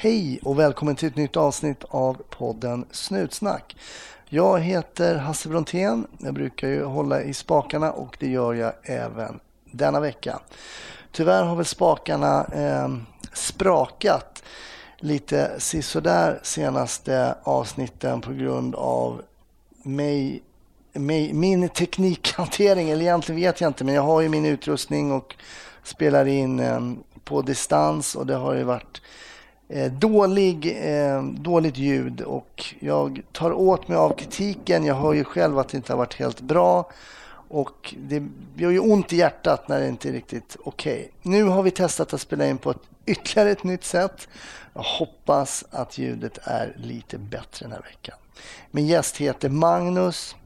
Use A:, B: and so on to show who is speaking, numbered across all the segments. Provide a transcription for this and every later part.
A: Hej och välkommen till ett nytt avsnitt av podden Snutsnack. Jag heter Hasse Brontén. Jag brukar ju hålla i spakarna och det gör jag även denna vecka. Tyvärr har väl spakarna eh, sprakat lite sisådär senaste avsnitten på grund av mig, min teknikhantering. Eller egentligen vet jag inte, men jag har ju min utrustning och spelar in ehm, på distans och det har ju varit Eh, dålig, eh, dåligt ljud och jag tar åt mig av kritiken. Jag hör ju själv att det inte har varit helt bra och det gör ju ont i hjärtat när det inte är riktigt okej. Okay. Nu har vi testat att spela in på ett ytterligare ett nytt sätt. Jag hoppas att ljudet är lite bättre den här veckan. Min gäst heter Magnus.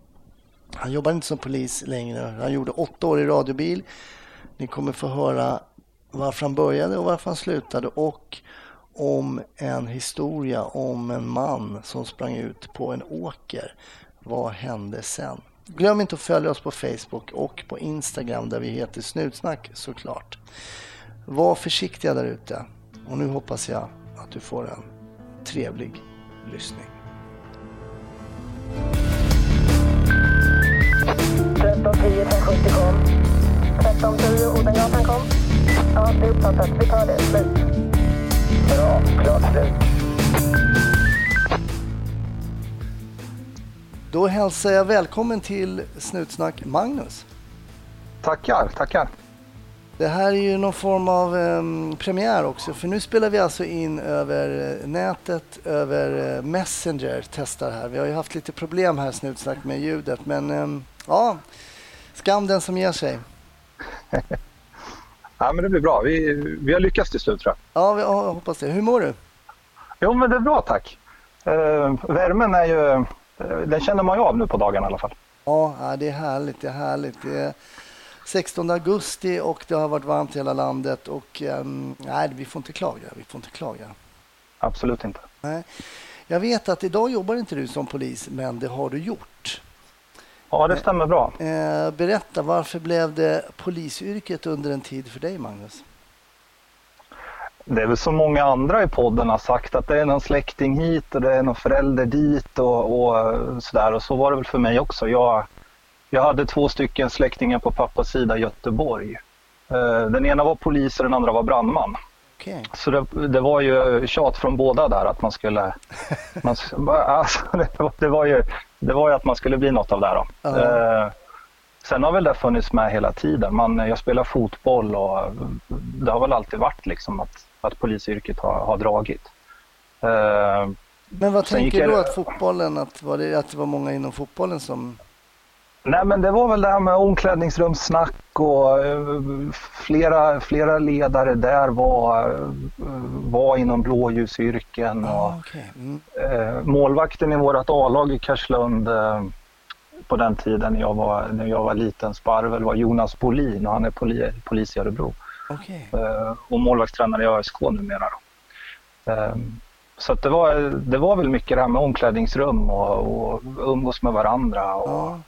A: Han jobbar inte som polis längre. Han gjorde åtta år i radiobil. Ni kommer få höra varför han började och varför han slutade och om en historia om en man som sprang ut på en åker. Vad hände sen? Glöm inte att följa oss på Facebook och på Instagram där vi heter Snutsnack såklart. Var försiktiga där ute och nu hoppas jag att du får en trevlig lyssning.
B: 1310 kom. 1310 Odengatan kom. Ja, det är uppfattat. Vi tar det. Slut. Bra. Klart slut.
A: Då hälsar jag välkommen till Snutsnack Magnus.
C: Tackar, tackar.
A: Det här är ju någon form av um, premiär också för nu spelar vi alltså in över eh, nätet, över uh, Messenger, testar här. Vi har ju haft lite problem här Snutsnack med ljudet men um, ja, skam den som ger sig.
C: ja men det blir bra, vi, vi har lyckats till slut tror
A: jag. Ja, jag hoppas det. Hur mår du?
C: Jo men det är bra tack. Uh, värmen är ju den känner man ju av nu på dagarna i alla fall.
A: Ja, det är härligt. Det är härligt. Det är 16 augusti och det har varit varmt i hela landet och um, nej, vi får inte klaga. Vi får inte klaga.
C: Absolut inte.
A: Nej. Jag vet att idag jobbar inte du som polis, men det har du gjort.
C: Ja, det stämmer bra.
A: Eh, berätta, varför blev det polisyrket under en tid för dig, Magnus?
C: det är väl som många andra i podden har sagt att det är någon släkting hit och det är någon förälder dit och, och sådär. Och så var det väl för mig också. Jag, jag hade två stycken släktingar på pappas sida i Göteborg. Eh, den ena var polis och den andra var brandman. Okay. Så det, det, var ju tjat från båda där att man skulle... Man, alltså, det, var, det, var ju, det var ju att man skulle bli något av det. Då. Uh. Sen har väl det funnits med hela tiden. Man, jag spelar fotboll och det har väl alltid varit liksom att att polisyrket har, har dragit.
A: Uh, men vad tänker du att fotbollen, att, var det, att det var många inom fotbollen som...
C: Nej men det var väl det här med omklädningsrumssnack och uh, flera, flera ledare där var, uh, var inom blåljusyrken. Ah, och, okay. mm. uh, målvakten i vårt A-lag i Karlslund på den tiden när jag var, när jag var liten sparvel var Jonas Bolin och han är poli, polis i Örebro. Okay. Eh, och målvaktstränare i ÖSK numera. Då. Ehm, så det, var, det var väl mycket det här med omklädningsrum och, och umgås med varandra. Och ja.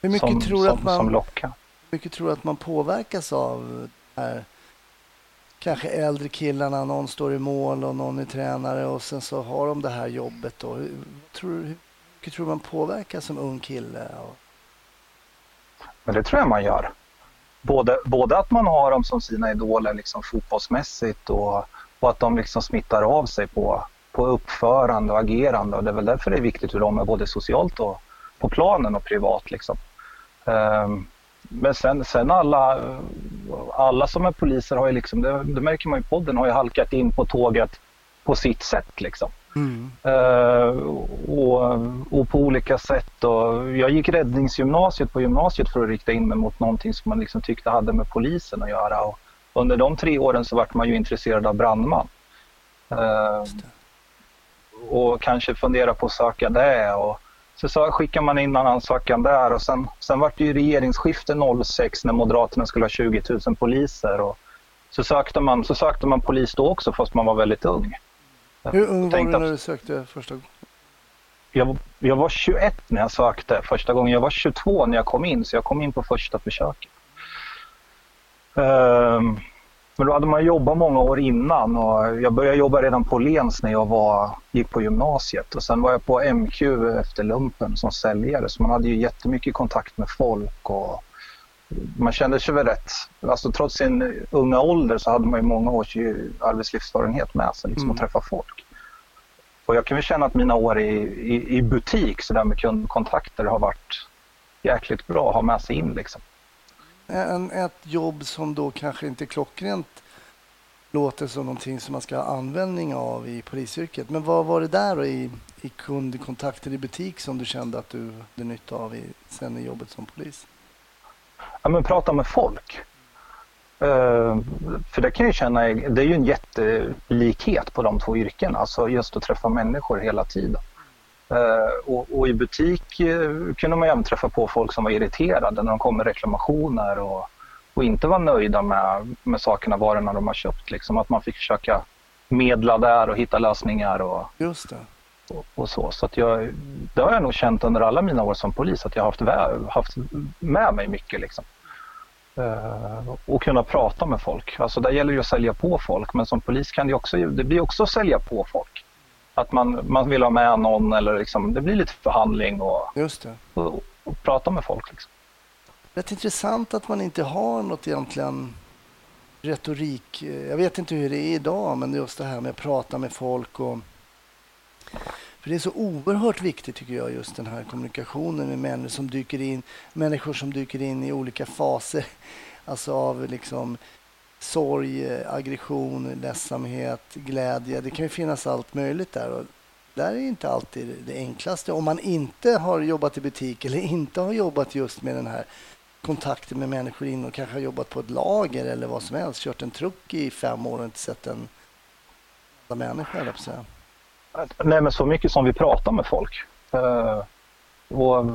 A: Hur mycket som, tror som, att man, som. Hur mycket tror att man påverkas av här, kanske äldre killarna, någon står i mål och någon är tränare och sen så har de det här jobbet. Då. Hur, tror, hur mycket tror man påverkas som ung kille?
C: Men det tror jag man gör både, både att man har dem som sina idoler liksom fotbollsmässigt och, och att de liksom smittar av sig på, på uppförande och agerande. Och det är väl därför det är viktigt hur de är både socialt och på planen och privat. Liksom. Um, men sen, sen alla, alla som är poliser har ju liksom, det, det märker man i podden, har ju halkat in på tåget på sitt sätt. Liksom. Mm. Uh, och, och, på olika sätt. Och jag gick räddningsgymnasiet på gymnasiet för att rikta in mig mot någonting som man liksom tyckte hade med polisen att göra. Och under de tre åren så vart man ju intresserad av brandman. Uh, och kanske fundera på att söka det. Och så, så skickade man in en ansökan där och sen, sen var det ju regeringsskifte 06 när Moderaterna skulle ha 20 000 poliser. Och så, sökte man, så sökte man polis då också fast man var väldigt ung.
A: Hur ung var du när du sökte första gången?
C: Jag, jag var 21 när jag sökte första gången. Jag var 22 när jag kom in, så jag kom in på första försöket. Um, Men då hade man jobbat många år innan och jag började jobba redan på Lens när jag var, gick på gymnasiet och sen var jag på MQ efter lumpen som säljare så man hade ju jättemycket kontakt med folk och man kände sig väl rätt, alltså trots sin unga ålder så hade man ju många års arbetslivserfarenhet med sig liksom, mm. att träffa folk. Och jag kan väl känna att mina år i, i, i butik, så där med kundkontakter, har varit jäkligt bra att ha med sig in. Liksom.
A: En, ett jobb som då kanske inte klockrent låter som någonting som man ska ha användning av i polisyrket. Men vad var det där då i, i kundkontakter i butik som du kände att du hade nytta av i, sen i jobbet som polis?
C: Ja, men prata med folk. Uh, för det kan jag känna, det är ju en jättelikhet på de två yrkena, alltså just att träffa människor hela tiden. Uh, och, och, i butik uh, kunde man även träffa på folk som var irriterade när de kom med reklamationer och, och inte var nöjda med, med sakerna, varorna de har köpt. Liksom. Att man fick försöka medla där och hitta lösningar. Och,
A: Just det.
C: Och, och så. så att jag, det har jag nog känt under alla mina år som polis, att jag har haft, haft med mig mycket. Liksom. Uh, och kunna prata med folk. Alltså där gäller det att sälja på folk men som polis kan det också, det blir också att sälja på folk. Att man, man vill ha med någon eller liksom, det blir lite förhandling och,
A: Just det.
C: och, och prata med folk. Liksom.
A: Rätt intressant att man inte har något egentligen retorik. Jag vet inte hur det är idag men just det här med att prata med folk och för det är så oerhört viktigt tycker jag, just den här kommunikationen med människor som dyker in, människor som dyker in i olika faser. Alltså av liksom sorg, eh, aggression, ledsamhet, glädje. Det kan ju finnas allt möjligt där. Och där är inte alltid det enklaste. Om man inte har jobbat i butik eller inte har jobbat just med den här kontakten med människor in och kanske har jobbat på ett lager eller vad som helst. Kört en truck i fem år och inte sett en människa, eller på
C: Nej, men så mycket som vi pratar med folk. Eh, och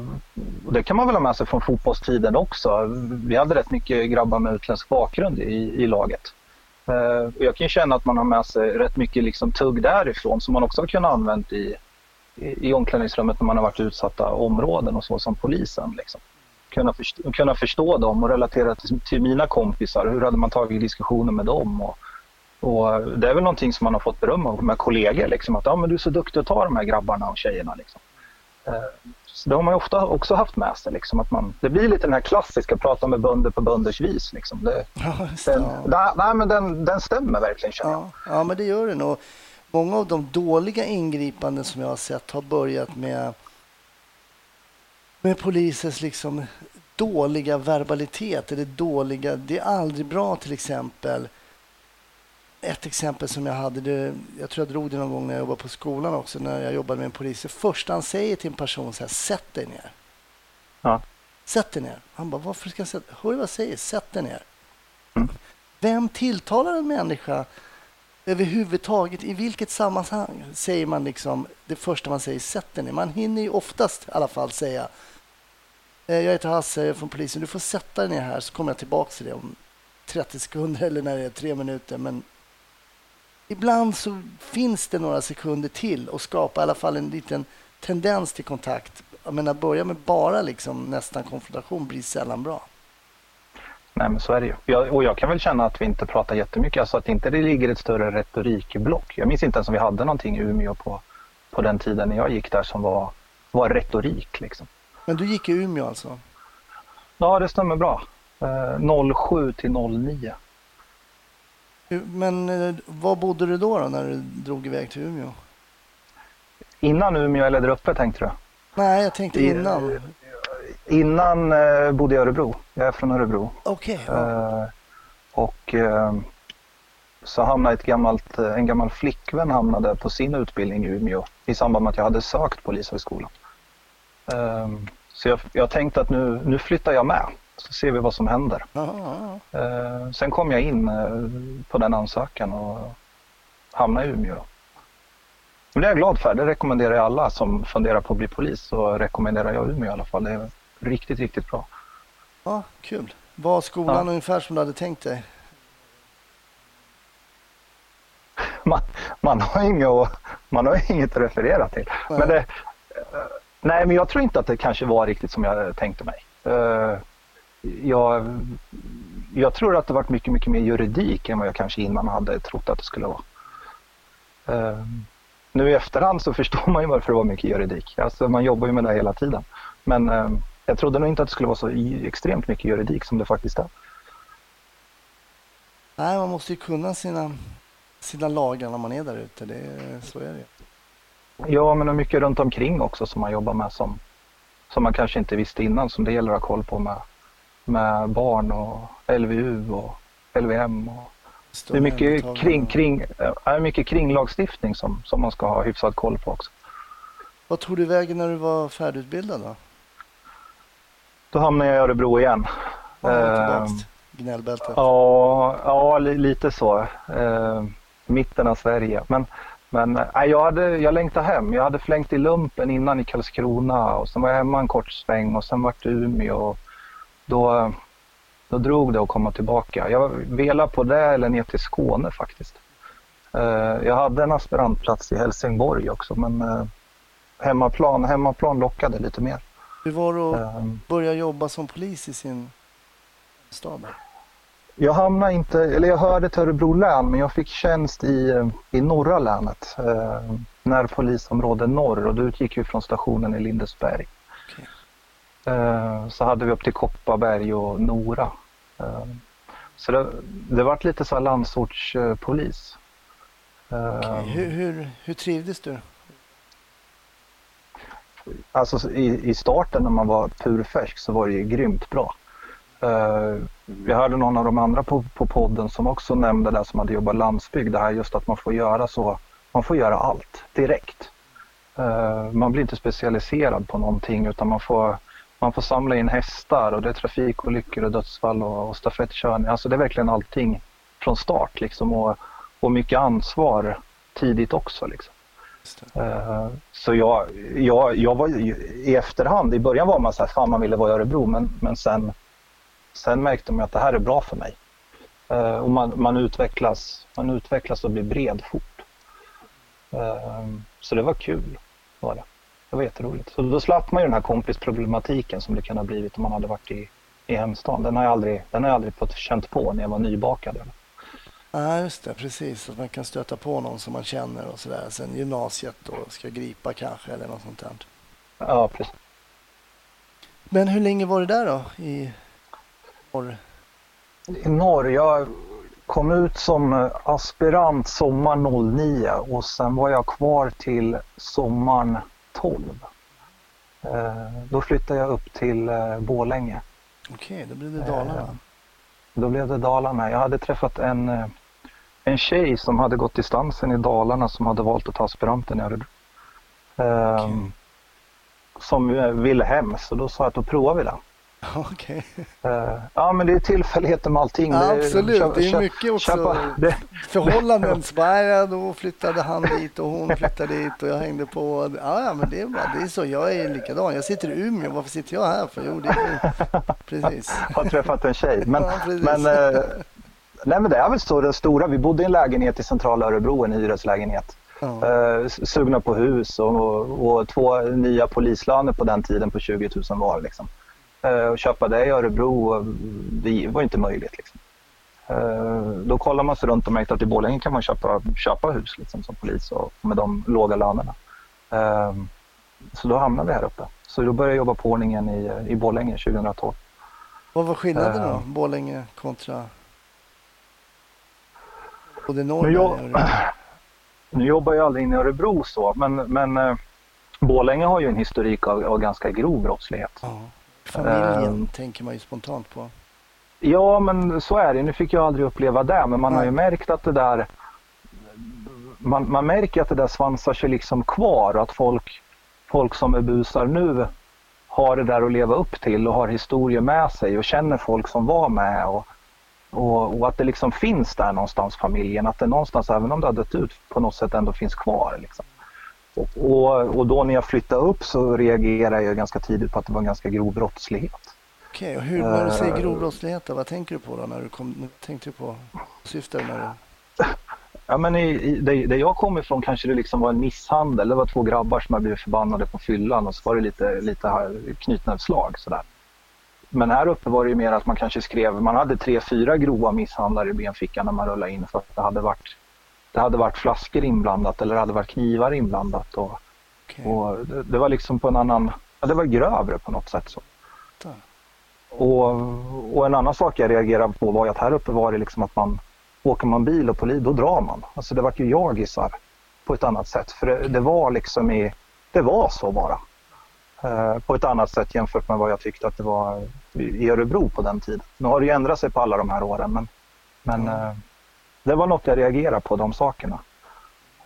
C: det kan man väl ha med sig från fotbollstiden också. Vi hade rätt mycket grabbar med utländsk bakgrund i, i laget. Uh, och jag kan känna att man har med sig rätt mycket liksom tugg därifrån som man också har kunnat använda i, i, i omklädningsrummet när man har varit i utsatta områden och så som polisen. Liksom. Kunna, förstå, kunna förstå dem och relatera till, till mina kompisar. Hur hade man tagit diskussioner med dem? Och, och det är väl någonting som man har fått beröm av med kollegor. Liksom, att ah, men du är så duktig att ta de här grabbarna och tjejerna. Liksom. Eh, det har man ju ofta också haft med sig. Liksom, att man, det blir lite den här klassiska prata med bönder på bönders vis. Liksom. Det, ja, den, ja. nej, men den, den stämmer verkligen känner
A: jag. Ja, men det gör den. Och många av de dåliga ingripanden som jag har sett har börjat med, med polisens liksom dåliga verbalitet. Eller dåliga, det är aldrig bra till exempel ett exempel som jag hade, det, jag tror jag drog det någon gång när jag jobbade på skolan också, när jag jobbade med en polis. Det första han säger till en person så här, sätt dig ner.
C: Ja.
A: Sätt dig ner. Han bara, varför ska jag sätta Hör vad jag säger? Sätt dig ner. Mm. Vem tilltalar en människa överhuvudtaget? I vilket sammanhang säger man liksom det första man säger, sätt dig ner? Man hinner ju oftast i alla fall säga, eh, jag heter Hasse, jag är från polisen, du får sätta dig ner här så kommer jag tillbaka till det om 30 sekunder eller när det är tre minuter. Men ibland så finns det några sekunder till och skapa i alla fall en liten tendens till kontakt. Jag menar, börja med bara liksom nästan konfrontation blir sällan bra.
C: Nej, men så är det ju. Jag, och jag kan väl känna att vi inte pratar jättemycket, alltså att inte det ligger ett större retorikblock. Jag minns inte ens om vi hade någonting i Umeå på, på den tiden när jag gick där som var, var retorik. Liksom.
A: Men du gick i Umeå alltså?
C: Ja, det stämmer bra. Eh, 07 till 09.
A: Men eh, var bodde du då, då när du drog iväg till Umeå?
C: Innan Umeå eller där uppe tänkte du?
A: Nej, jag tänkte innan.
C: Innan eh, bodde jag i Örebro. Jag är från Örebro.
A: Okej. Okay, ja.
C: eh, och så hamnade ett gammalt, en gammal flickvän hamnade på sin utbildning i Umeå i samband med att jag hade sökt Polishögskolan. Så jag, jag tänkte att nu, nu flyttar jag med så ser vi vad som händer.
A: Aha.
C: Eh, sen kom jag in eh, på den ansökan och hamnade i Umeå. Det är jag glad för. Det rekommenderar jag alla som funderar på att bli polis. Så rekommenderar jag Umeå i alla fall. Det är riktigt, riktigt bra.
A: Ja, Kul. Var skolan ja. ungefär som du hade tänkt dig?
C: Man, man, har, inget, man har inget att referera till. Nej. Men det, eh, nej, men jag tror inte att det kanske var riktigt som jag tänkte mig. Jag, jag tror att det varit mycket, mycket mer juridik än vad jag kanske innan hade trott att det skulle vara. Uh, nu i efterhand så förstår man ju varför det var mycket juridik. Alltså man jobbar ju med det hela tiden. Men uh, jag trodde nog inte att det skulle vara så extremt mycket juridik som det faktiskt är.
A: Nej, man måste ju kunna sina, sina lagar när man är där ute. Det, så är det
C: Ja, men mycket runt omkring också som man jobbar med som, som man kanske inte visste innan som det gäller att ha koll på med, med barn och LVU och LVM. Och det är mycket kring, kring, är mycket kringlagstiftning som, som man ska ha hyfsad koll på också.
A: Vad tog du vägen när du var färdigutbildad då?
C: Då hamnade jag i Örebro igen.
A: Ja, gnällbältet?
C: Ja, ja lite så. Eh, mitten av Sverige. Men, men äh, jag, hade, jag längtade hem. Jag hade flängt i lumpen innan i Karlskrona och sen var jag hemma en kort sväng och sen vart det Umeå. Och då, då drog det att komma tillbaka. Jag velade på det eller ner till Skåne faktiskt. Eh, jag hade en aspirantplats i Helsingborg också men eh, hemmaplan, hemmaplan lockade lite mer.
A: Hur var det att um, börja jobba som polis i sin stad?
C: Jag hamnade inte, eller jag hörde till Örebro län men jag fick tjänst i, i norra länet, eh, närpolisområde norr och då utgick vi från stationen i Lindesberg. Eh, så hade vi upp till Kopparberg och Nora. Eh, så det, det vart lite så här landsortspolis.
A: Eh, okay. Hur, hur, hur trivdes du?
C: Alltså i, i starten när man var purfärsk så var det ju grymt bra. Jag hörde någon av de andra på, på podden som också nämnde det som hade jobbat landsbygd, det här just att man får göra så, man får göra allt direkt. Man blir inte specialiserad på någonting utan man får, man får samla in hästar och det är trafikolyckor och dödsfall och, och stafettkörning. Alltså det är verkligen allting från start liksom och, och mycket ansvar tidigt också. Liksom. Uh, så jag, jag, jag var i efterhand, i början var man så här, fan man ville vara i Örebro men, men sen Sen märkte man att det här är bra för mig. Uh, och man, man, utvecklas, man utvecklas och blir bred fort. Uh, så det var kul. Var det. Det var jätteroligt. Så då slapp man ju den här kompisproblematiken som det kan ha blivit om man hade varit i, i hemstaden. Den har jag aldrig, den har jag aldrig fått känt på när jag var nybakad.
A: Ja, ah, just det. Precis. Att man kan stöta på någon som man känner och sådär. Sen gymnasiet och ska gripa kanske eller något sånt där.
C: Ja, precis.
A: Men hur länge var det där då? I norr?
C: I norr? Jag kom ut som aspirant sommar 09 och sen var jag kvar till sommaren 12. Eh, då flyttade jag upp till eh, Bålänge.
A: Okej, då blev det Dalarna. Eh,
C: då blev det Dalarna. Jag hade träffat en, en tjej som hade gått distansen i Dalarna som hade valt att ta aspiranten i Örebro. Okay. Som ville hem, så då sa jag att då provar vi det. Okay. Uh, eh, ja, men det är tillfälligheter med allting.
A: Ja, absolut, köpa, det är mycket också köpa, det. förhållanden. Ja, då flyttade han dit och hon flyttade dit och jag hängde på. Ja, men det är bra. Det är så. Jag är likadan. Jag sitter i Umeå. Varför sitter jag här? För? Jo, det är precis.
C: Har träffat en tjej. Men, ja, men, uh, nej, men det är väl så den stora. Vi bodde i en lägenhet i centrala Örebro, en hyreslägenhet. Ja. Uh, sugna på hus och, och, och, två nya polislöner på den tiden på 20 000 var. Liksom. Eh, och köpa det i Örebro, det var inte möjligt. Liksom. Eh, då kollar man sig runt och märkte att i Borlänge kan man köpa, köpa hus liksom, som polis och med de låga lönerna. Eh, så då hamnade vi här uppe. Så då började jag jobba på ordningen i, i Borlänge 2012.
A: Vad var skillnaden då, Borlänge kontra både norr
C: jag, nu jobbar jag aldrig inne i Örebro så, men, men Borlänge har ju en historik av, av ganska grov brottslighet. Ja.
A: Familjen uh, tänker man ju spontant på.
C: Ja, men så är det. Nu fick jag aldrig uppleva det, men man Nej. har ju märkt att det där man, man märker att det där svansar sig liksom kvar och att folk, folk som är busar nu har det där att leva upp till och har historier med sig och känner folk som var med och, och, och, att det liksom finns där någonstans familjen, att det någonstans, även om det har dött ut, på något sätt ändå finns kvar. Liksom. Och, och då när jag flyttade upp så reagerade jag ganska tidigt på att det var en ganska grov brottslighet.
A: Okej, och hur, när du säger grov brottslighet, vad tänker du på då? När du kom, tänkte du på, syftar du när du...
C: Ja, men i, i, där, där jag kommer ifrån kanske det liksom var en misshandel. Det var två grabbar som hade blivit förbannade på fyllan och så var det lite, lite knytnävsslag sådär. men här uppe var det ju mer att man kanske skrev, man hade tre, fyra grova misshandlare i benfickan när man rullade in för att det hade varit, det hade varit flaskor inblandat eller det hade varit knivar inblandat. Och,
A: Okej.
C: och det, det var liksom på en annan, ja, det var grövre på något sätt. så. Och, och en annan sak jag reagerade på var att här uppe var det liksom att man åker man bil och polis, då drar man. Alltså det var ju jagisar på ett annat sätt. För det, det var liksom i, det var så bara. Eh, på ett annat sätt jämfört med vad jag tyckte att det var i Örebro på den tiden. Nu har det ju ändrat sig på alla de här åren men, men eh, det var något jag reagerade på, de sakerna.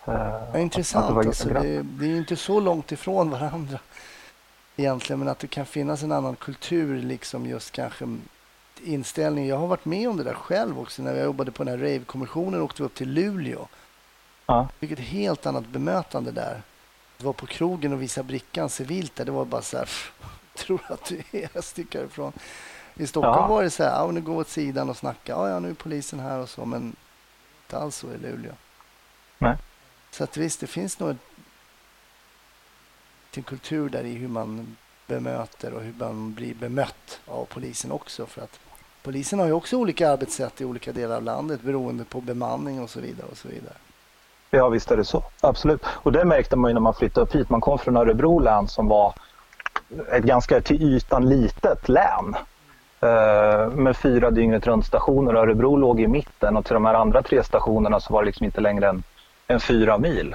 C: Eh,
A: Ja,
C: att
A: intressant.
C: det
A: alltså, det, det är ju inte så långt ifrån varandra egentligen, men att det kan finnas en annan kultur, liksom just kanske inställning. Jag har varit med om det där själv också. När jag jobbade på den här rave-kommissionen åkte vi upp till Luleå.
C: Ja.
A: Fick ett helt annat bemötande där. Det var på krogen och visa brickan civilt där. Det var bara så här, "Pff, tror att du är, jag sticker ifrån. I Stockholm
C: Ja.
A: var det så här, ja, nu gå åt sidan och snacka. Ja, ja, nu är polisen här och så, men inte alls så i Luleå.
C: Nej.
A: Så att visst, det finns nog en kultur där i hur man bemöter och hur man blir bemött av polisen också. För att polisen har ju också olika arbetssätt i olika delar av landet beroende på bemanning och så vidare. och så vidare.
C: Ja visst är det så, absolut. Och det märkte man ju när man flyttade upp hit. Man kom från Örebro län som var ett ganska till ytan litet län. Eh, med fyra dygnet runt stationer. Örebro låg i mitten och till de här andra tre stationerna så var det liksom inte längre än, än fyra mil.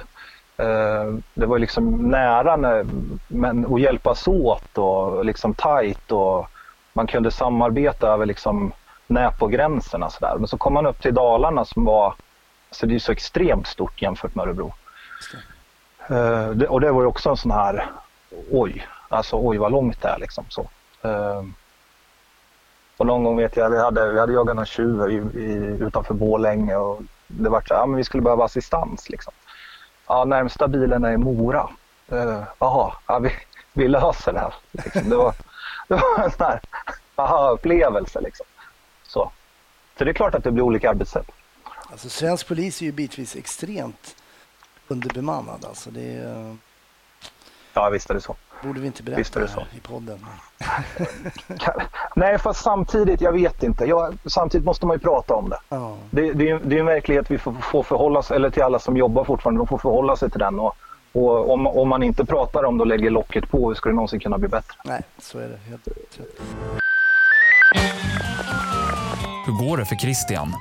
C: Eh, det var liksom nära när, men, att hjälpas åt och liksom tajt och man kunde samarbeta över liksom Näpogränserna. Så där. Men så kom man upp till Dalarna som var så det är så extremt stort jämfört med Örebro. Eh, det, och det var ju också en sån här, oj, alltså oj vad långt det är liksom så. Och någon gång vet jag, vi hade, vi hade jagat någon tjuv i, i, utanför Borlänge och det var så här, ja men vi skulle behöva assistans liksom. Ja, närmsta bilen är i Mora. Eh, Jaha, ja, vi, vi löser det här. Liksom. Det, var, det var en sån här aha-upplevelse liksom. Så. så det är klart att det blir olika arbetssätt.
A: Alltså, svensk polis är ju bitvis extremt underbemannad. Alltså, det eh,
C: Ja, visst är det så.
A: Borde vi inte
C: Visst är
A: berätta
C: det så.
A: i podden.
C: Nej, fast samtidigt, jag vet inte. Jag, samtidigt måste man ju prata om det.
A: Ja.
C: Det, det, är ju- det är en verklighet vi får, får förhålla oss, eller till alla som jobbar fortfarande, de får förhålla sig till den. Och, och om, om man inte pratar om det och lägger locket på, hur ska det någonsin kunna bli bättre?
A: Nej, så är det. Helt rätt.
D: Hur går det för Christian?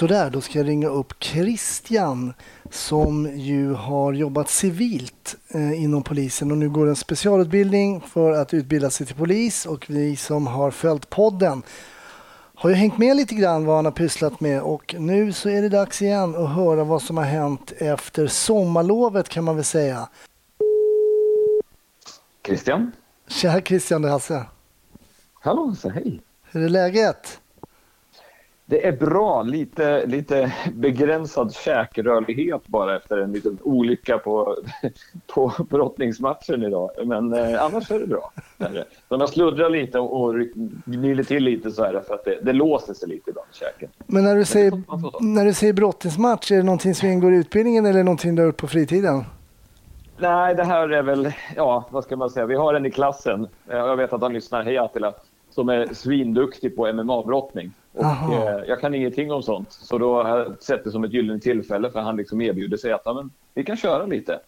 A: Sådär, då ska jag ringa upp Christian som ju har jobbat civilt eh, inom polisen och nu går en specialutbildning för att utbilda sig till polis och vi som har följt podden har ju hängt med lite grann vad han har pysslat med och nu så är det dags igen att höra vad som har hänt efter sommarlovet kan man väl säga.
E: Christian?
A: Tja Christian, det är Hasse.
E: Hallå, så hej.
A: Hur är läget?
E: Det är bra. Lite, lite begränsad käkrörlighet bara efter en liten olycka på, på brottningsmatchen idag. Men eh, annars är det bra. Det är det. Så jag sluddrar lite och, och gnyller till lite så här för att det, det låser sig lite ibland i käken.
A: Men när du säger, när du säger brottningsmatch, är det någonting som ingår i utbildningen eller någonting du har gjort på fritiden?
E: Nej, det här är väl, ja, vad ska man säga? Vi har en i klassen. Jag vet att han lyssnar. Hej Attila. Som är svinduktig på MMA-brottning. Och eh, jag kan ingenting om sånt. Så då har jag sett det som ett gyllene tillfälle för han liksom erbjuder sig att men, vi kan köra lite.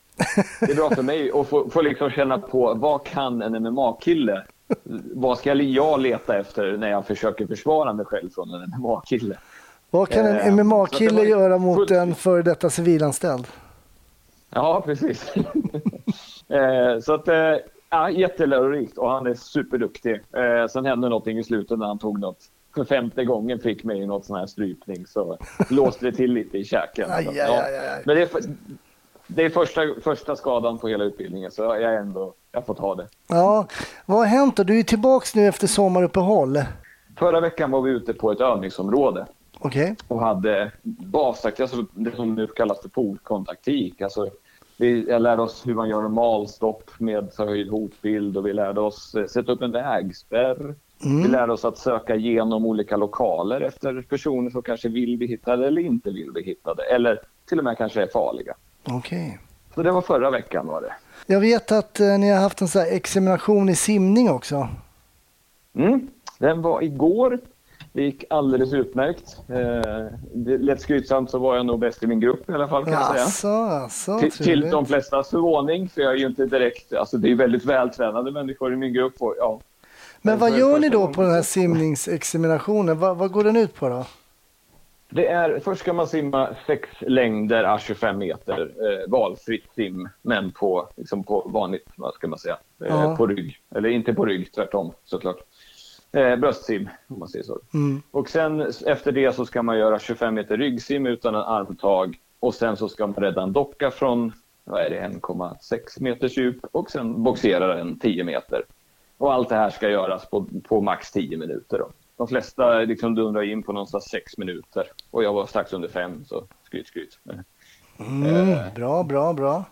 E: Det är bra för mig att få, få liksom känna på vad kan en MMA-kille? Vad ska jag leta efter när jag försöker försvara mig själv från en MMA-kille?
A: Vad kan en
E: Eh,
A: MMA-kille göra mot
E: fullt-
A: en före detta civilanställd?
E: Ja, precis. eh, så att, eh, ja, jättelärorikt och han är superduktig. Eh, sen hände någonting i slutet när han tog något. För femte gången fick mig i något sån här strypning så låste det till lite i käken.
A: Aj,
E: Så,
A: aj, aj.
E: Men det är, för, det är första, första skadan på hela utbildningen så jag är ändå, jag får ta det.
A: Ja, vad har hänt då? Du är tillbaka nu efter sommaruppehåll.
E: Förra veckan var vi ute på ett övningsområde
A: Okej.
E: och hade basakt, alltså det som nu kallas för polkontaktik. Alltså, vi jag lärde oss hur man gör en malstopp med förhöjd hotbild och vi lärde oss eh, sätta upp en vägspärr. Vi lärde oss att söka igenom olika lokaler efter personer som kanske vill bli hittade eller inte vill bli hittade. Eller till och med kanske är farliga.
A: Okej.
E: Så det var förra veckan var det.
A: Jag vet att eh, ni har haft en sån här examination i simning också.
E: Mm. Den var igår. Det gick alldeles utmärkt. Eh, lätt skrytsamt så var jag nog bäst i min grupp i alla fall kan jag säga.
A: Alltså,
E: Till, till de flestas förvåning, för jag är ju inte direkt... Alltså det är väldigt vältränade människor i min grupp. Och, ja.
A: Men vad gör ni då på den här simningsexaminationen? Vad, vad går den ut på då?
E: Det är, först ska man simma sex längder à 25 meter, eh, valfritt sim, men på, liksom på vanligt, vad ska man säga, eh,
A: Ja.
E: på rygg. Eller inte på rygg, tvärtom såklart. Eh, bröstsim, om man säger så.
A: Mm.
E: Och sen efter det så ska man göra 25 meter ryggsim utan en armtag. Och sen så ska man rädda en docka från, vad är det, 1,6 meters djup och sen boxera den 10 meter. Och allt det här ska göras på, på max 10 minuter. Då. De flesta liksom dundrar in på någonstans 6 minuter. Och jag var strax under 5, så skryt, skryt.
A: Mm, bra, bra, bra.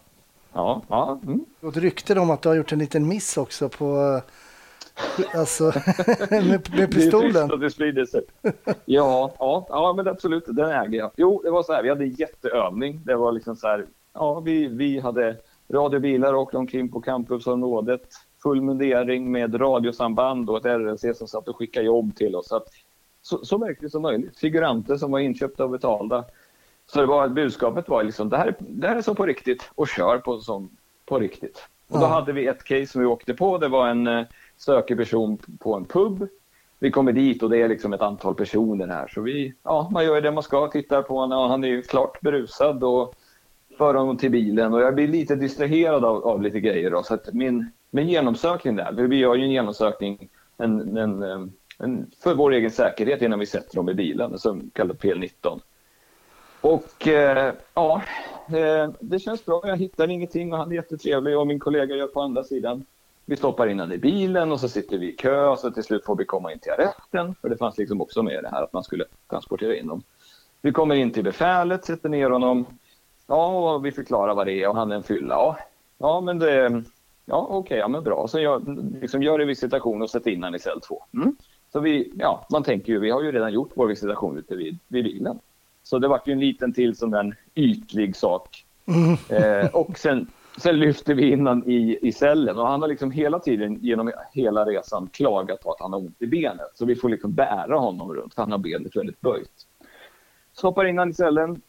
E: Ja, ja. Mm.
A: Ett rykte om att du har gjort en liten miss också på... eh, Alltså, med, med
E: Det är
A: pistolen.
E: att det sprider sig. Ja, ja, ja, men absolut, den äger jag. Jo, det var så här, vi hade jätteövning. Det var liksom så här, ja, vi, vi hade radiobilar åkte omkring på campusområdet. Full mundering med radiosamband och ett RLC som satt och skickade jobb till oss. Så, att, så, så verkligt som möjligt. Figuranter som var inköpta och betalda. Så det var, budskapet var liksom, det här, det här är så på riktigt och kör på, som, på riktigt. Och då
A: Ja.
E: hade vi ett case som vi åkte på. Det var en eh, stökig person på en pub. Vi kommer dit och det är liksom ett antal personer här. Så vi, ja, man gör det man ska. Tittar på honom. Ja, han är ju klart berusad och för honom till bilen. Och jag blir lite distraherad av, av lite grejer. Då, så att min, men genomsökning där, vi gör ju en genomsökning en, en, en, för vår egen säkerhet innan vi sätter dem i bilen, som kallas PL19. Och eh, ja, eh, det känns bra. Jag hittar ingenting och han är jättetrevlig och min kollega gör på andra sidan. Vi stoppar in honom i bilen och så sitter vi i kö och så till slut får vi komma in till arresten. För det fanns liksom också med det här att man skulle transportera in dem. Vi kommer in till befälet, sätter ner honom. Ja, och vi förklarar vad det är och han är en fylla. Ja, ja men det... Ja, okej, ja men bra. Så jag liksom gör en visitation och sätter in honom i cell 2. Mm. Så vi, ja, man tänker ju, vi har ju redan gjort vår visitation ute vid, vid bilen. Så det var ju en liten till som en ytlig sak.
A: Mm.
E: Eh, och sen, sen lyfter vi in honom i, i cellen och han har liksom hela tiden genom hela resan klagat på att han har ont i benet. Så vi får liksom bära honom runt för han har benet väldigt böjt. Stoppar in honom i cellen,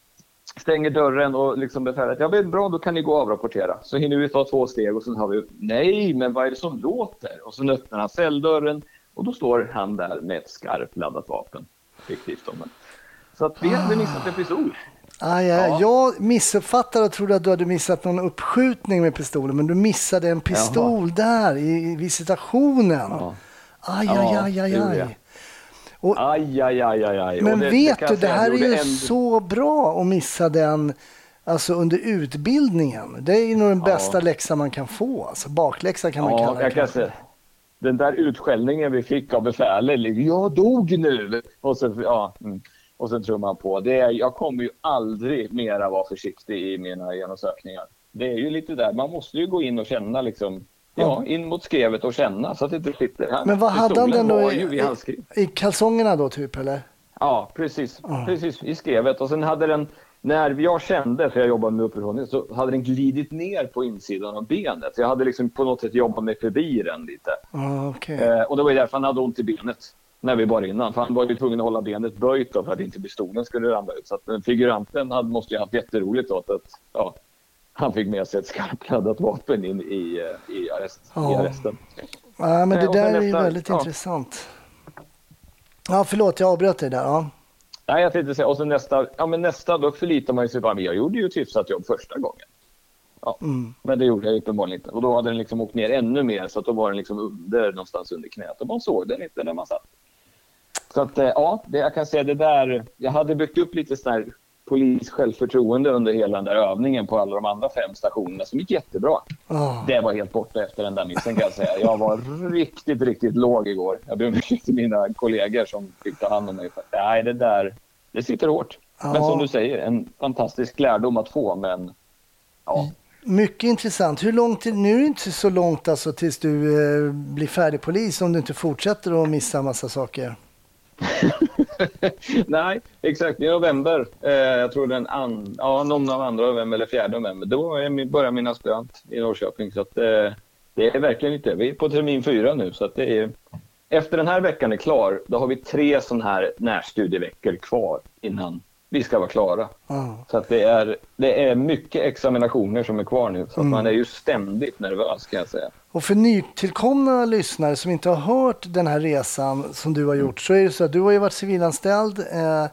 E: stänger dörren och liksom befälet, ja men bra då kan ni gå och avrapportera. Så hinner vi ta två steg och sen har vi, nej men vad är det som låter? Och sen öppnar han celldörren och då står han där med ett skarpt laddat vapen. Fiktivt om det. Så att vi hade missat en pistol.
A: Aj, aj,
E: Ja.
A: Jag missuppfattade och trodde att du hade missat någon uppskjutning med pistolen, men du missade en pistol där i, visitationen.
E: Ja.
A: Aj,
E: Ja,
A: aj, aj, aj, aj. Och,
E: Aj, aj, aj, aj,
A: men
E: det- det
A: vet
E: kan
A: du, det här är ju
E: en-
A: så bra att missa den alltså under utbildningen. Det är ju nog den
E: Ja.
A: bästa läxan man kan få. Alltså, bakläxa kan man
E: Ja,
A: kalla det.
E: jag kan säga. Den där utskällningen vi fick av befälet, jag dog nu! Och sen, ja, mm. och sen tror man på. Det är, jag kommer ju aldrig mera vara försiktig i mina genomsökningar. Det är ju lite där, man måste ju gå in och känna liksom, ja, in mot skrevet och känna så att det inte sitter här.
A: Men vad hade han den då i-. I kalsongerna då typ, eller?
E: Ja, precis.
A: Ja.
E: Precis, i skrevet. Och sen hade den, när jag kände, för jag jobbade med uppehållning, så hade den glidit ner på insidan av benet. Jag hade liksom på något sätt jobbat mig förbi den lite.
A: Ja, okej.
E: Eh, och det var ju därför han hade ont i benet när vi bar innan. För han var ju tvungen att hålla benet böjt då för att inte pistolen skulle ramla ut. Så att figuranten hade, måste ju ha haft jätteroligt åt att ja, han fick med sig ett skarpladdat vapen in i, eh, i, arrest, i
A: Ja.
E: arresten.
A: Ja, men
E: Eh,
A: det
E: sen
A: där är ju
E: nästa-
A: väldigt
E: ja.
A: intressant. Ja, förlåt, jag avbröt dig där. Ja.
E: Nej, jag tänkte säga, och sen nästa, ja men nästa, då förlitar man sig på, men jag gjorde ju ett hyfsat jobb första gången. Ja,
A: Mm.
E: men det gjorde jag uppenbarligen inte. Och då hade den liksom åkt ner ännu mer, så att då var den liksom under, någonstans under knät. Och man såg den inte när man satt. Så att, eh, ja, det, jag kan säga det där, jag hade byggt upp lite sån här polis självförtroende under hela den där övningen på alla de andra fem stationerna som gick jättebra.
A: Ja.
E: Det var helt borta efter den där missen kan jag säga. Jag var riktigt, riktigt låg igår. Jag ber om ursäkt till mina kollegor som fick ta hand om mig. Nej, det där, det sitter hårt. Men
A: Ja.
E: som du säger, en fantastisk lärdom att få. Men ja,
A: Mycket intressant. Hur långt, nu är det inte så långt alltså tills du eh, blir färdig polis om du inte fortsätter att missa massa saker.
E: Nej, exakt. I november, eh, jag tror den and, ja, någon av andra november eller fjärde november, då börjar min aspirant i Norrköping. Så att, eh, det är verkligen inte, vi är på termin fyra nu. Så att det är, efter den här veckan är klar, då har vi tre sådana här närstudieveckor kvar innan vi ska vara klara.
A: Ja.
E: Så att det, är, det är mycket examinationer som är kvar nu. Så att man är ju ständigt nervös kan jag säga.
A: Och för nytillkomna lyssnare som inte har hört den här resan som du har gjort så är det så att du har ju varit civilanställd eh,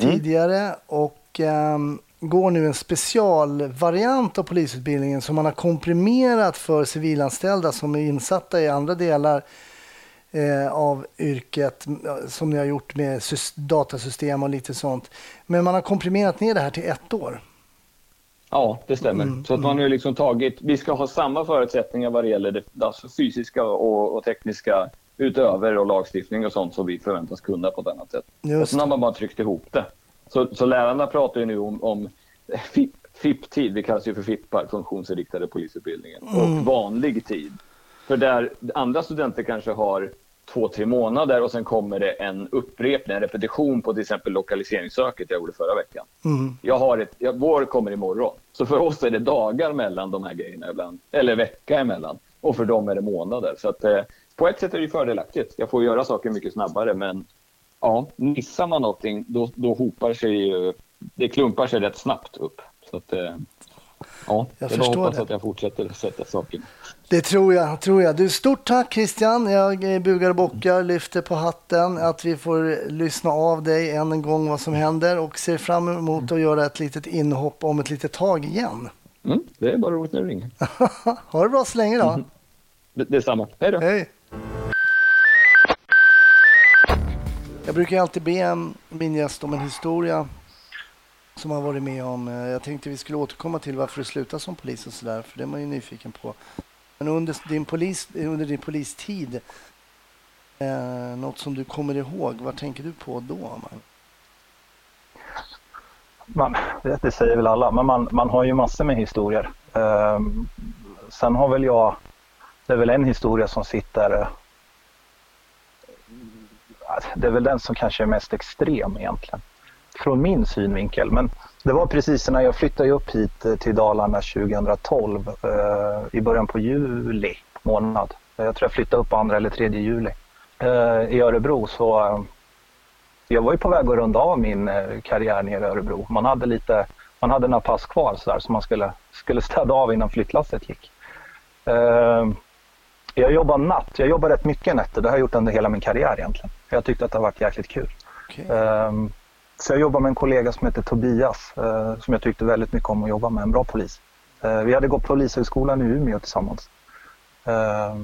A: tidigare och ehm, går nu en specialvariant av polisutbildningen som man har komprimerat för civilanställda som är insatta i andra delar eh, av yrket eh, som ni har gjort med sys- datasystem och lite sånt. Men man har komprimerat ner det här till ett år.
E: Ja, det stämmer. så att man har ju liksom tagit, vi ska ha samma förutsättningar vad det gäller det alltså fysiska och, och tekniska utöver och lagstiftning och sånt som vi förväntas kunna på ett annat sätt. Och sen har man bara tryckt ihop det. Så, så lärarna pratar ju nu om, om FIP, FIP-tid, det kallas ju för FIPPar, funktionsinriktade polisutbildningen, och vanlig tid. För där andra studenter kanske har två, tre månader och sen kommer det en upprepning, en repetition på till exempel lokaliseringssöket jag gjorde förra veckan.
A: Mm.
E: Jag har ett, jag, vår kommer imorgon. Så för oss är det dagar mellan de här grejerna ibland. Eller vecka emellan. Och för dem är det månader. Så att, eh, på ett sätt är det fördelaktigt. Jag får göra saker mycket snabbare. Men ja, missar man någonting då, då hopar sig ju, det klumpar sig rätt snabbt upp. Så att, eh, ja,
A: Jag förstår
E: hoppas
A: det.
E: att jag fortsätter sätta saker.
A: Det tror jag. Tror jag. Du, stort tack Christian. Jag bugar och bockar, lyfter på hatten att vi får lyssna av dig än en gång vad som händer och ser fram emot att göra ett litet inhopp om ett litet tag igen.
E: Mm, det är bara roligt när du ringer.
A: ha det bra så länge då.
E: Det, detsamma. Hej då.
A: Hej. Jag brukar alltid be min gäst om en historia som har varit med om. Eh, jag tänkte vi skulle återkomma till varför du slutade som polis och sådär, för det är man ju nyfiken på. Men under din, polis, under din polistid, eh, något som du kommer ihåg, vad tänker du på då? Man?
C: Man, det, säger väl alla, men man, man har ju massor med historier. Eh, sen har väl jag, det är väl en historia som sitter, eh, det är väl den som kanske är mest extrem egentligen. Från min synvinkel. Men det var precis när jag flyttade upp hit eh, till Dalarna 2012 eh, i början på juli månad. Jag tror jag flyttade upp andra eller tredje juli. Eh, I Örebro så jag var ju på väg att runda av min karriär nere i Örebro. Man hade lite, man hade några pass kvar så där som man skulle, skulle städa av innan flyttlasset gick. Jag jobbar natt, jag jobbar rätt mycket nätter. Det har jag gjort under hela min karriär egentligen. Jag tyckte att det har varit jäkligt kul.
A: Okej.
C: Så jag jobbade med en kollega som heter Tobias eh, som jag tyckte väldigt mycket om att jobba med, en bra polis. Eh, vi hade gått Polishögskolan i Umeå tillsammans. Eh,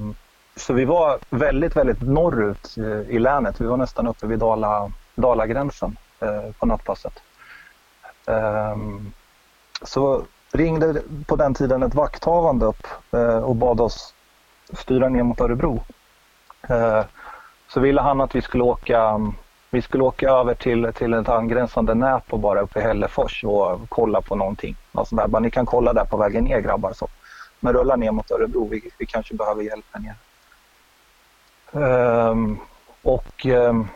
C: så vi var väldigt, väldigt norrut i länet. Vi var nästan uppe vid Dala, Dalagränsen eh, på nattpasset. Ehm, så ringde på den tiden ett vakthavande upp eh, och bad oss styra ner mot Örebro. Eh, så ville han att vi skulle åka, vi skulle åka över till, till ett angränsande nät och bara uppe i Hällefors och kolla på någonting. Alltså där. Bara, ni kan kolla där på vägen ner grabbar. Så. Men rulla ner mot Örebro, vi, vi kanske behöver hjälp här nere. Ehm, och ehm,